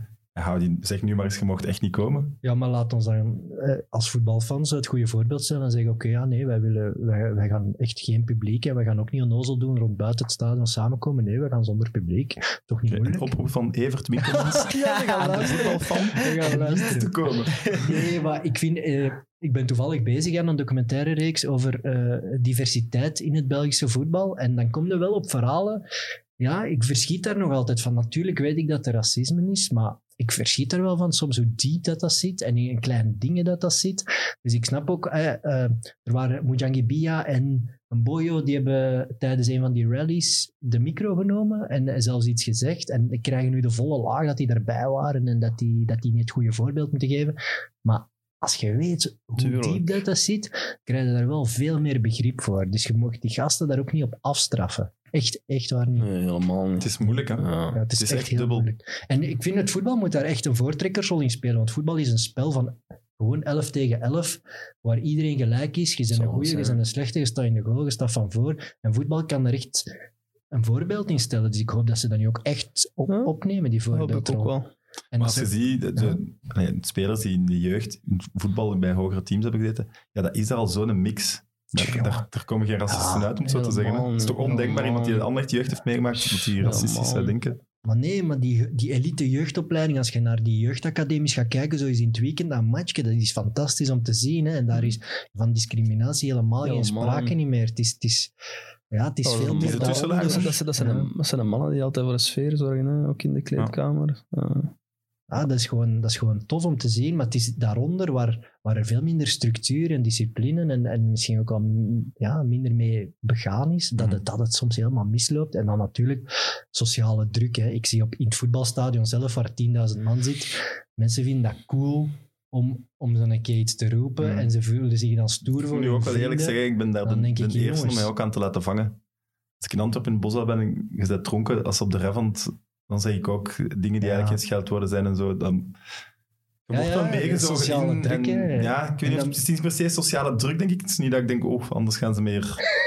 Zeg nu maar eens, je mocht echt niet komen. Ja, maar laat ons dan eh, als voetbalfans het goede voorbeeld stellen en zeggen, oké, ja, nee, wij, willen, wij, wij gaan echt geen publiek en wij gaan ook niet onnozel doen rond buiten het stadion samenkomen. Nee, we gaan zonder publiek. Toch niet Een moeilijk. oproep van Evert Winkelmans. Ja, we gaan luisteren. voetbalfan. We gaan luisteren. te komen. Nee, maar ik vind... eh, ik ben toevallig bezig aan een documentaire reeks over eh, diversiteit in het Belgische voetbal. En dan kom je wel op verhalen... Ja, ik verschiet daar nog altijd van. Natuurlijk weet ik dat er racisme is, maar ik verschiet er wel van soms hoe diep dat dat zit en in kleine dingen dat dat zit. Dus ik snap ook, eh, eh, er waren Mujangibia en een Boyo, die hebben tijdens een van die rallies de micro genomen en zelfs iets gezegd. En die krijgen nu de volle laag dat die erbij waren en dat die, dat die niet het goede voorbeeld moeten geven. Maar als je weet hoe Tuurlijk. diep dat, dat zit, krijg je daar wel veel meer begrip voor. Dus je mag die gasten daar ook niet op afstraffen. Echt, echt waar niet. Nee, helemaal niet. Het is moeilijk, hè? Ja. Ja, het is, Het is echt, echt heel dubbel. moeilijk. En ik vind het voetbal moet daar echt een voortrekkersrol in spelen. Want voetbal is een spel van gewoon 11 tegen 11, waar iedereen gelijk is. Je bent een Zo, goeie, je bent een slechte, je staat in de goal, je staat van voor. En voetbal kan er echt een voorbeeld in stellen. Dus ik hoop dat ze dat nu ook echt op, Ja, opnemen, die Dat hoop ik voorbeeldrol. ook wel. En Maar als je ze- ziet, de, de- allee, de spelers die in de jeugd in voetbal bij hogere teams hebben gezeten, ja, dat is daar al zo'n mix. Daar, daar, daar komen geen racisten Ja, uit, om het zo te zeggen. hè. Het is toch ondenkbaar, iemand die de Anderlecht jeugd heeft meegemaakt, dat die racistisch zou denken. Maar nee, maar die, die elite jeugdopleiding, als je naar die jeugdacademies gaat kijken, zo eens in het weekend, dat matchje, dat is fantastisch om te zien. Hè? En daar is van discriminatie helemaal geen sprake niet meer. Het is, het is, ja, het is Oh, veel meer is Dat, dat, dat, zijn dat zijn de mannen die altijd voor een sfeer zorgen, hè? ook in de kleedkamer. Ja. Ja, dat, is gewoon, dat is gewoon tof om te zien, maar het is daaronder waar, waar er veel minder structuur en discipline en, en misschien ook al mm, ja, minder mee begaan is, dat, het, dat het soms helemaal misloopt. En dan natuurlijk sociale druk. Hè. Ik zie op, in het voetbalstadion zelf, waar 10.000 man zit, mensen vinden dat cool om, om zo'n keer iets te roepen Mhm. en ze voelen zich dan stoer Ik voor moet nu hun ook wel eerlijk zeggen, ik ben daar de, de ik, eerste om mij ook aan te laten vangen. Als ik in Antwerpen in het bos ben en je bent dronken, als op de revant, dan zeg ik ook dingen die Ja. eigenlijk geen scheldwoorden zijn en zo. Dan, je Ja, wordt ja, wel meegezogen sociale in. druk, en, ja, ik weet niet, of dan- het is niet per se sociale druk, denk ik. Het is niet dat ik denk, oh, anders gaan ze meer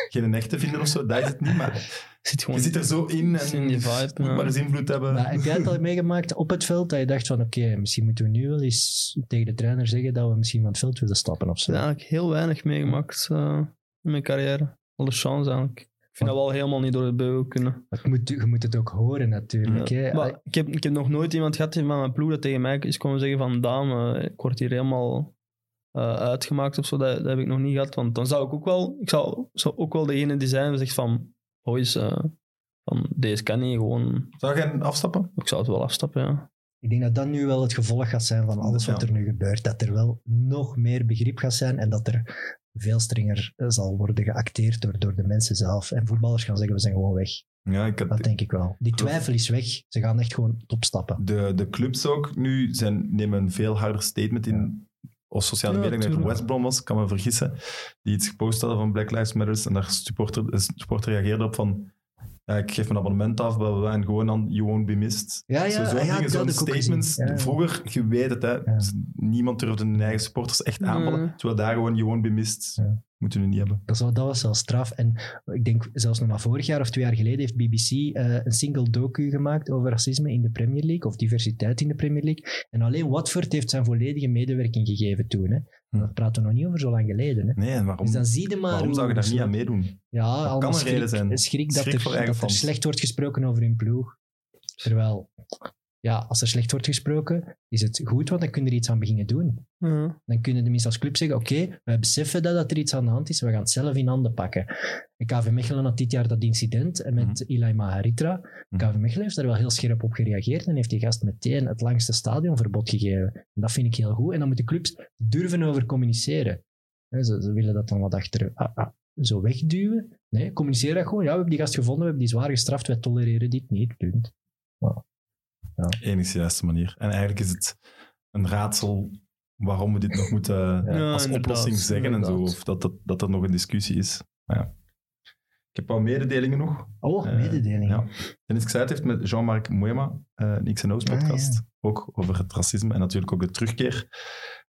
geen echte vinden of zo. Dat is het niet, maar Zit gewoon je zit er zo in en die vibe, moet ja. maar eens invloed hebben. Maar heb jij het al meegemaakt op het veld, dat je dacht van oké, misschien moeten we nu wel eens tegen de trainer zeggen dat we misschien van het veld willen stappen of Ik zo? heb eigenlijk heel weinig meegemaakt eh, in mijn carrière. Alle chance eigenlijk. Ik vind dat wel helemaal niet door de beugel kunnen. Maar het moet, je moet het ook horen natuurlijk. Hè? Maar ik heb, ik heb nog nooit iemand gehad van mijn ploeg dat tegen mij is komen zeggen van dame, ik word hier helemaal eh, uitgemaakt of zo. Dat, dat heb ik nog niet gehad. Want dan zou ik ook wel, ik zou, zou ook wel degene die zijn die zegt van, boys, eh, van deze kan niet, gewoon, Zou jij afstappen? ik zou het wel afstappen, ja. Ik denk dat dat nu wel het gevolg gaat zijn van alles wat Ja. er nu gebeurt. Dat er wel nog meer begrip gaat zijn en dat er veel strenger eh, zal worden geacteerd door, door de mensen zelf. En voetballers gaan zeggen, we zijn gewoon weg. Ja, ik had, Dat denk ik wel. Die twijfel is weg. Ze gaan echt gewoon opstappen. de, de clubs ook nu zijn, nemen een veel harder statement in. Of sociale Ja, media, ik denk dat. West Brom was, kan me vergissen, die iets gepost hadden van Black Lives Matter. En daar supporter, supporter reageerde op van, ja, ik geef mijn abonnement af, bla, bla, bla, en gewoon dan, you won't be missed. Ja, ja, zo, zo'n ja, ik ook statements. Ja. Vroeger, je weet het, hè, Ja. niemand durfde hun eigen supporters echt aanvallen. Nee. Terwijl daar gewoon, you won't be missed, Ja. Moeten we niet hebben. Dat was, dat was zelfs straf. En ik denk zelfs nog maar vorig jaar of twee jaar geleden heeft BBC eh, een single docu gemaakt over racisme in de Premier League of diversiteit in de Premier League. En alleen Watford heeft zijn volledige medewerking gegeven toen. Hè. Hm. Dat praten we nog niet over zo lang geleden. Hè. Nee, waarom, Dus dan zie je maar waarom zou je daar niet aan meedoen? Ja, allemaal kan een schrik, reden zijn. Schrik dat, Schrik er, dat er slecht wordt gesproken over hun ploeg. Terwijl, ja, als er slecht wordt gesproken, is het goed, want dan kun je er iets aan beginnen doen. Ja. Dan kunnen de mensen als club zeggen, oké, wij beseffen dat, dat er iets aan de hand is, we gaan het zelf in handen pakken. En KV Mechelen had dit jaar dat incident en met Mhm. Ilai Maharitra. KV Mechelen heeft daar wel heel scherp op gereageerd en heeft die gast meteen het langste stadionverbod gegeven. En dat vind ik heel goed. En dan moeten clubs durven over communiceren. Hè, Ze, ze willen dat dan wat achter ah, ah, zo wegduwen. Nee, communiceer dat gewoon. Ja, we hebben die gast gevonden, we hebben die zwaar gestraft, wij tolereren dit niet. Punt. Enigste juiste manier. En eigenlijk is het een raadsel waarom we dit nog moeten Ja, als oplossing zeggen en zo. Of dat, dat, dat er nog een discussie is. Maar ja. Ik heb wel mededelingen nog. Oh, Eh, mededeling. Ja. Dennis Xuyt heeft met Jean-Marc Moema eh, een X&O's Ah, podcast. Ook over het racisme en natuurlijk ook de terugkeer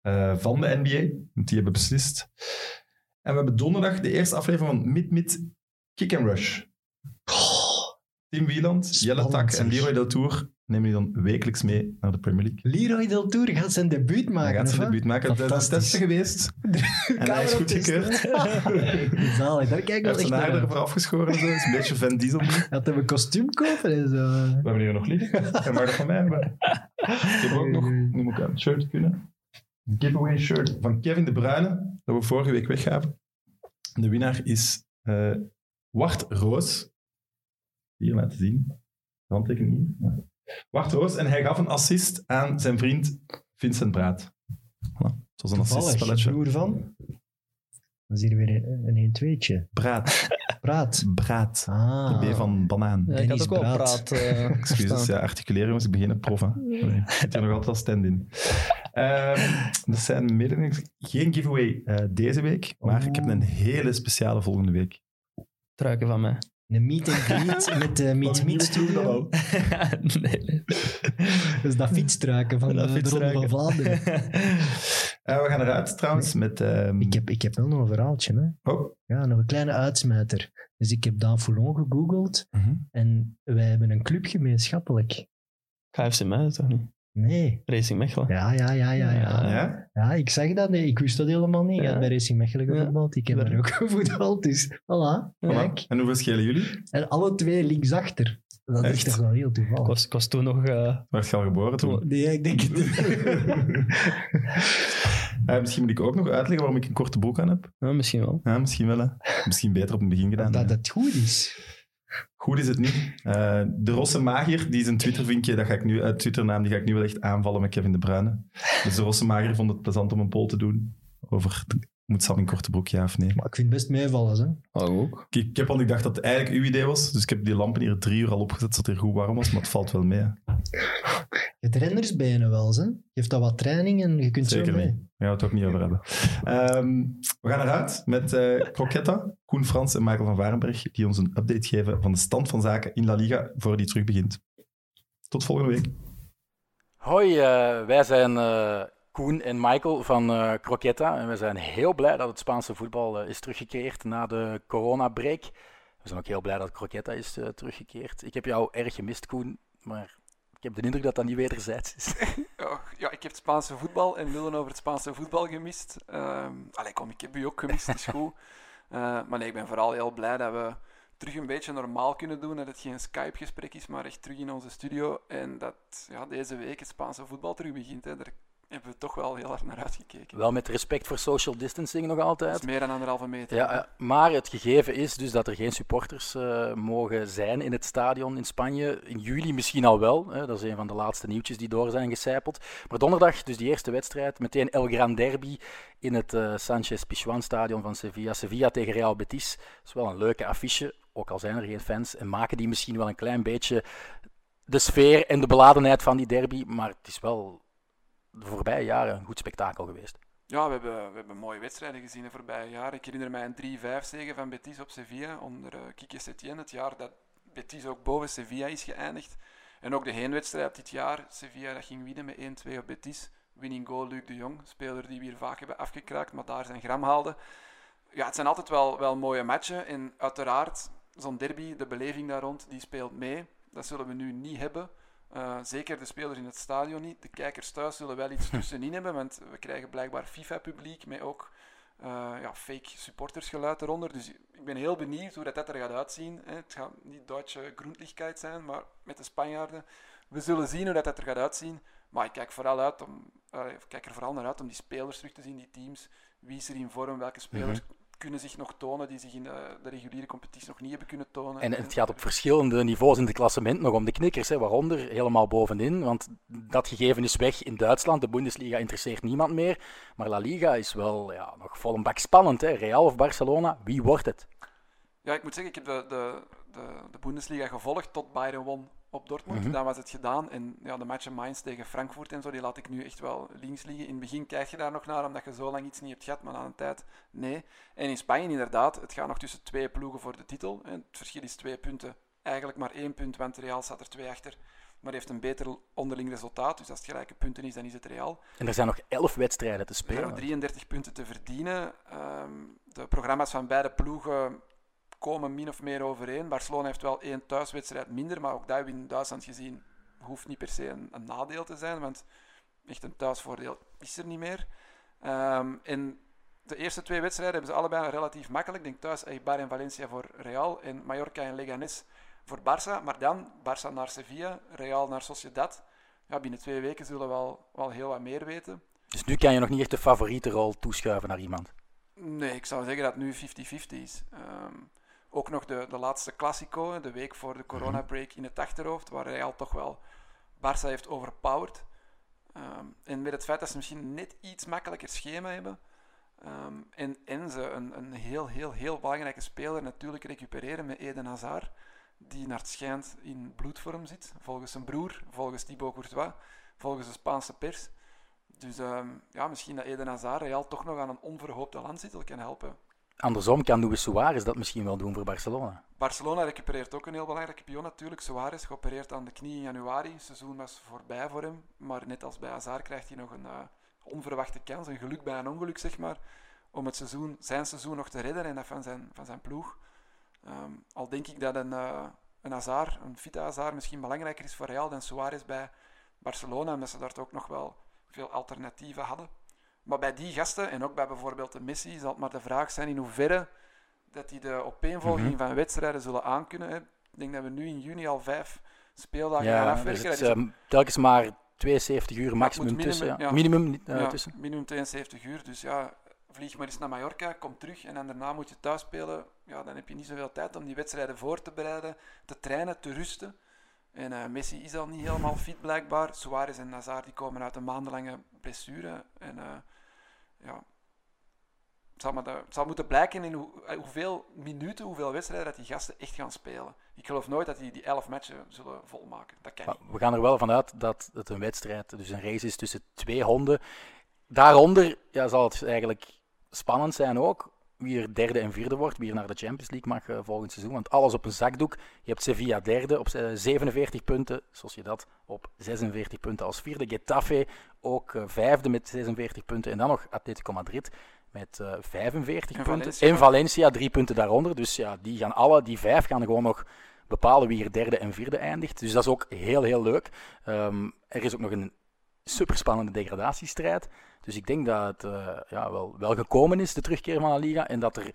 eh, van de NBA. Want die hebben beslist. En we hebben donderdag de eerste aflevering van Mid Mid Kick and Rush. Tim Wieland, Jelle Tak en. Leroy Del Tour nemen die dan wekelijks mee naar de Premier League. Leroy Del Tour gaat zijn debuut maken. Hij gaat zijn debuut maken. Het is een testen geweest. En hij is goed Camera-test. gekeurd. Zalig, daar kijk Hij ik wel echt naar ervoor afgeschoren. en Zo. Het is een beetje Van Diesel. We Had hem een kostuum kopen en zo. hebben hier nog liggen. Hij mag dat van mij hebben. Ik heb ook nog, nu moet ik aan het shirt kunnen. Een giveaway shirt van Kevin De Bruyne, dat we vorige week weggaven. De winnaar is eh Wart Roos. Hier laten zien. De handtekening hier. Ja. Bart Roos en hij gaf een assist aan zijn vriend Vincent Braat. Voilà. Het was een Toevallig, assistspelletje. broer van. Dat is hier weer een 1 2 Braat. Praat. Braat. Ah. De B van banaan. Ja, ik had ook wel Braat. praat. eh, Excuses, ja, articuleren jongens, ik ben geen prof. Hè. Nee, Ik zit er nog altijd als stand in. Ehm, dat zijn mededelingen. Geen giveaway eh, deze week, maar ik heb een hele speciale volgende week. Truiken van mij. Een meet and greet met de Meet Meet Studio. nee, nee. Dat is dat fietstruiken van Dat de, de Ronde van. Vlaanderen. Eh, we gaan eruit trouwens met... ehm, Ik heb, ik heb wel nog een verhaaltje. Hè. Oh. Ja, nog een kleine uitsmijter. Dus ik heb Daan Foulon gegoogeld mhm. en wij hebben een club gemeenschappelijk. KFC Mechelen toch niet? Nee. Racing Mechelen. Ja, ja, ja, ja. ja. Ja? Ja, ik zag dat. Nee, ik wist dat helemaal niet. Ik Ja. heb bij Racing Mechelen gevoetbald. Ik heb Daar- er ook gevoetbald. Dus voilà, kijk. En hoeveel schelen jullie? En alle twee linksachter. Dat is Echt? toch wel heel Ik toevallig. was, ik was toen nog... eh, Waar is je al geboren toen? Nee, ik denk het niet. Eh, misschien moet ik ook nog uitleggen waarom ik een korte broek aan heb. ja, misschien wel. Ja, misschien wel. Hè. Misschien beter op het begin gedaan. dat het goed is. Goed is het niet. Eh, de Rosse Magier, die is een Twittervinkje, dat ga ik nu, uh, Twitternaam, die ga ik nu wel echt aanvallen met Kevin De Bruyne. Dus de Rosse Magier vond het plezant om een poll te doen over moet Sam in korte broek, ja of nee. Maar ik vind het best meevallen. Hè. Oh, ook. Ik, ik heb al ik dacht dat het eigenlijk uw idee was, dus ik heb die lampen hier drie uur al opgezet, zodat het hier goed warm was, maar het valt wel mee. hè. Je hebt rennersbenen wel, hè? Je heeft dat wat training en je kunt Zeker zo mee. niet. Daar gaan we het ook niet over hebben. Ehm, we gaan eruit met eh Croquetta, Koen Frans en Michael van Varenberg, die ons een update geven van de stand van zaken in La Liga voor die terug begint. Tot volgende week. Hoi, eh, wij zijn eh, Koen en Michael van eh Croquetta en we zijn heel blij dat het Spaanse voetbal is teruggekeerd na de corona-break. We zijn ook heel blij dat Croquetta is teruggekeerd. Ik heb jou erg gemist, Koen, maar ik heb de indruk dat dat niet wederzijds is. Ja, ik heb Spaanse voetbal en lullen over het Spaanse voetbal gemist. Ehm allee, kom, ik heb u ook gemist, is goed. Eh, maar nee, ik ben vooral heel blij dat we terug een beetje normaal kunnen doen. Dat het geen Skype-gesprek is, maar echt terug in onze studio. En dat ja, deze week het Spaanse voetbal terug begint. Hè. Hebben we toch wel heel hard naar uitgekeken. Wel met respect voor social distancing nog Dat altijd. is meer dan anderhalve meter. Ja, maar het gegeven is dus dat er geen supporters eh, mogen zijn in het stadion in Spanje. In juli misschien al wel. Hè, dat is een van de laatste nieuwtjes die door zijn gecijpeld. Maar donderdag, dus die eerste wedstrijd, meteen El Gran Derby in het eh Sanchez Pizjuan stadion van Sevilla. Sevilla tegen Real Betis. Dat is wel een leuke affiche, ook al zijn er geen fans. En maken die misschien wel een klein beetje de sfeer en de beladenheid van die derby. Maar het is wel de voorbije jaren een goed spektakel geweest. Ja, we hebben, we hebben mooie wedstrijden gezien de voorbije jaren. Ik herinner mij een 3-5 zege van Betis op Sevilla onder uh, Quique Setien. Het jaar dat Betis ook boven Sevilla is geëindigd. En ook de heenwedstrijd dit jaar. Sevilla dat ging winnen met 1-2 op Betis. Winning goal Luc de Jong, speler die we hier vaak hebben afgekraakt, maar daar zijn gram haalde. Ja, het zijn altijd wel, wel mooie matchen. En uiteraard, zo'n derby, de beleving daar rond, die speelt mee. Dat zullen we nu niet hebben. Uh, zeker de spelers in het stadion niet. De kijkers thuis zullen wel iets tussenin hebben, want we krijgen blijkbaar FIFA-publiek met ook uh, ja, fake supportersgeluid eronder. Dus ik ben heel benieuwd hoe dat, er gaat uitzien. Hè. Het gaat niet Duitse Grundlichkeit zijn, maar met de Spanjaarden. We zullen zien hoe dat, dat er gaat uitzien. Maar ik kijk, vooral uit om, ik kijk er vooral naar uit om die spelers terug te zien, die teams. Wie is er in vorm? Welke spelers mm-hmm kunnen zich nog tonen die zich in de, de, reguliere competitie nog niet hebben kunnen tonen. En het gaat op verschillende niveaus in het klassement nog om de knikkers, hè, waaronder helemaal bovenin. Want dat gegeven is weg in Duitsland. De Bundesliga interesseert niemand meer. Maar La Liga is wel ja, nog vol een bak spannend. Hè. Real of Barcelona, wie wordt het? Ja, ik moet zeggen, ik heb de, de, de, de Bundesliga gevolgd tot Bayern won op Dortmund. Mm-hmm. Dan was het gedaan. En ja, de matchen Mainz tegen Frankfurt en zo, die laat ik nu echt wel links liggen. In het begin kijk je daar nog naar, omdat je zo lang iets niet hebt gehad, maar na een tijd nee. En in Spanje inderdaad, het gaat nog tussen twee ploegen voor de titel. En het verschil is twee punten. Eigenlijk maar één punt, want Real staat er twee achter. Maar heeft een beter onderling resultaat. Dus als het gelijke punten is, dan is het Real. En er zijn nog elf wedstrijden te spelen. Er zijn nog 33 punten te verdienen. Um, de programma's van beide ploegen komen min of meer overeen. Barcelona heeft wel één thuiswedstrijd minder, maar ook dat in Duitsland gezien hoeft niet per se een, een, nadeel te zijn, want echt een thuisvoordeel is er niet meer. Um, en de eerste twee wedstrijden hebben ze allebei relatief makkelijk. Ik denk thuis Eibar en Valencia voor Real en Mallorca en Leganés voor Barça. Maar dan Barça naar Sevilla, Real naar Sociedad. Ja, binnen twee weken zullen we wel, wel heel wat meer weten. Dus nu kan je nog niet echt de favoriete rol toeschuiven naar iemand? Nee, ik zou zeggen dat het nu 50-50 is. Um, ook nog de, de laatste Classico, de week voor de coronabreak in het achterhoofd, waar Real toch wel Barça heeft overpowered. Ehm, en met het feit dat ze misschien net iets makkelijker schema hebben. Ehm, en, en ze een, een heel, heel, heel belangrijke speler natuurlijk recupereren met Eden Hazard. Die naar het schijnt in bloedvorm zit. Volgens zijn broer, volgens Thibaut Courtois, volgens de Spaanse pers. Dus ehm, ja, misschien dat Eden Hazard Real toch nog aan een onverhoopte landstitel kan helpen. Andersom kan Luis Suarez dat misschien wel doen voor Barcelona. Barcelona recupereert ook een heel belangrijke pion natuurlijk. Suarez geopereerd aan de knie in januari. Het seizoen was voorbij voor hem. Maar net als bij Hazard krijgt hij nog een uh, onverwachte kans. Een geluk bij een ongeluk, zeg maar. Om het seizoen, zijn seizoen nog te redden en dat van zijn, van zijn ploeg. Um, al denk ik dat een, uh, een Hazard, een Hazard, misschien belangrijker is voor Real dan Suarez bij Barcelona. Omdat ze daar ook nog wel veel alternatieven hadden. Maar bij die gasten, en ook bij bijvoorbeeld de Messi, zal het maar de vraag zijn in hoeverre dat die de opeenvolging mm -hmm. van wedstrijden zullen aankunnen. Ik denk dat we nu in juni al vijf speeldagen ja, gaan afwerken. Dus het, um, telkens maar 72 uur maximum minimum, tussen. Ja. Ja. Minimum uh, tussen. Minimum 72 uur. Dus ja, vlieg maar eens naar Mallorca, kom terug en dan daarna moet je thuis spelen. Ja, dan heb je niet zoveel tijd om die wedstrijden voor te bereiden, te trainen, te rusten. En uh, Messi is al niet helemaal fit blijkbaar. Suarez en Hazard die komen uit een maandenlange blessure. En uh, ja, het zal, maar het zal moeten blijken in hoe, hoeveel minuten, hoeveel wedstrijden dat die gasten echt gaan spelen. Ik geloof nooit dat die die elf matchen zullen volmaken. Dat kan niet. We gaan er wel vanuit dat het een wedstrijd, dus een race is tussen twee honden. Daaronder ja, zal het eigenlijk spannend zijn ook wie er derde en vierde wordt, wie er naar de Champions League mag uh, volgend seizoen. Want alles op een zakdoek. Je hebt Sevilla derde op 47 punten, zoals je dat op 46 punten als vierde. Getafe ook uh, vijfde met 46 punten. En dan nog Atletico Madrid met uh, 45 En punten. Valencia. En Valencia drie punten daaronder. Dus ja, die gaan alle, die vijf gaan gewoon nog bepalen wie er derde en vierde eindigt. Dus dat is ook heel, heel leuk. Um, er is ook nog een superspannende degradatiestrijd. Dus ik denk dat het uh, ja, wel, wel gekomen is, de terugkeer van de Liga. En dat er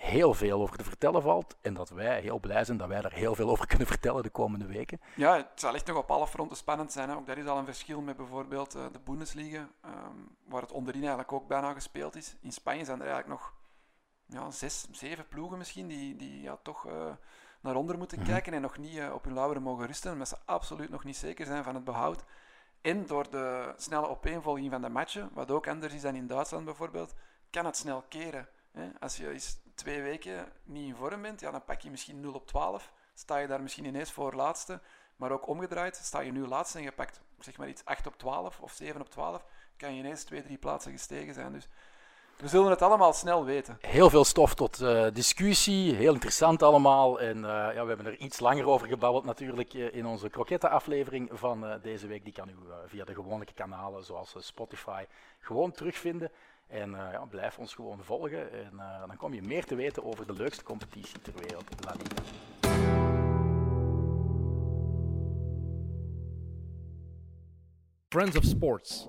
heel veel over te vertellen valt. En dat wij heel blij zijn dat wij daar heel veel over kunnen vertellen de komende weken. Ja, het zal echt nog op alle fronten spannend zijn. Hè. Ook dat is al een verschil met bijvoorbeeld uh, de Bundesliga, um, waar het onderin eigenlijk ook bijna gespeeld is. In Spanje zijn er eigenlijk nog ja, zes, zeven ploegen misschien die, die ja, toch uh, naar onder moeten mm -hmm. kijken en nog niet uh, op hun lauweren mogen rusten, omdat ze absoluut nog niet zeker zijn van het behoud. En door de snelle opeenvolging van de matchen, wat ook anders is dan in Duitsland bijvoorbeeld, kan het snel keren. Als je twee weken niet in vorm bent, ja, dan pak je misschien 0 op 12. Sta je daar misschien ineens voor laatste. Maar ook omgedraaid, sta je nu laatste en je pakt zeg maar iets 8 op 12 of 7 op 12, kan je ineens twee, drie plaatsen gestegen zijn. Dus we zullen het allemaal snel weten. Heel veel stof tot uh, discussie, heel interessant allemaal. En uh, ja, we hebben er iets langer over gebabbeld natuurlijk uh, in onze krokettenaflevering van deze week. Die kan u via de gewone kanalen zoals Spotify gewoon terugvinden. En ja, blijf ons gewoon volgen en dan kom je meer te weten over de leukste competitie ter wereld, La Liga. Friends of Sports.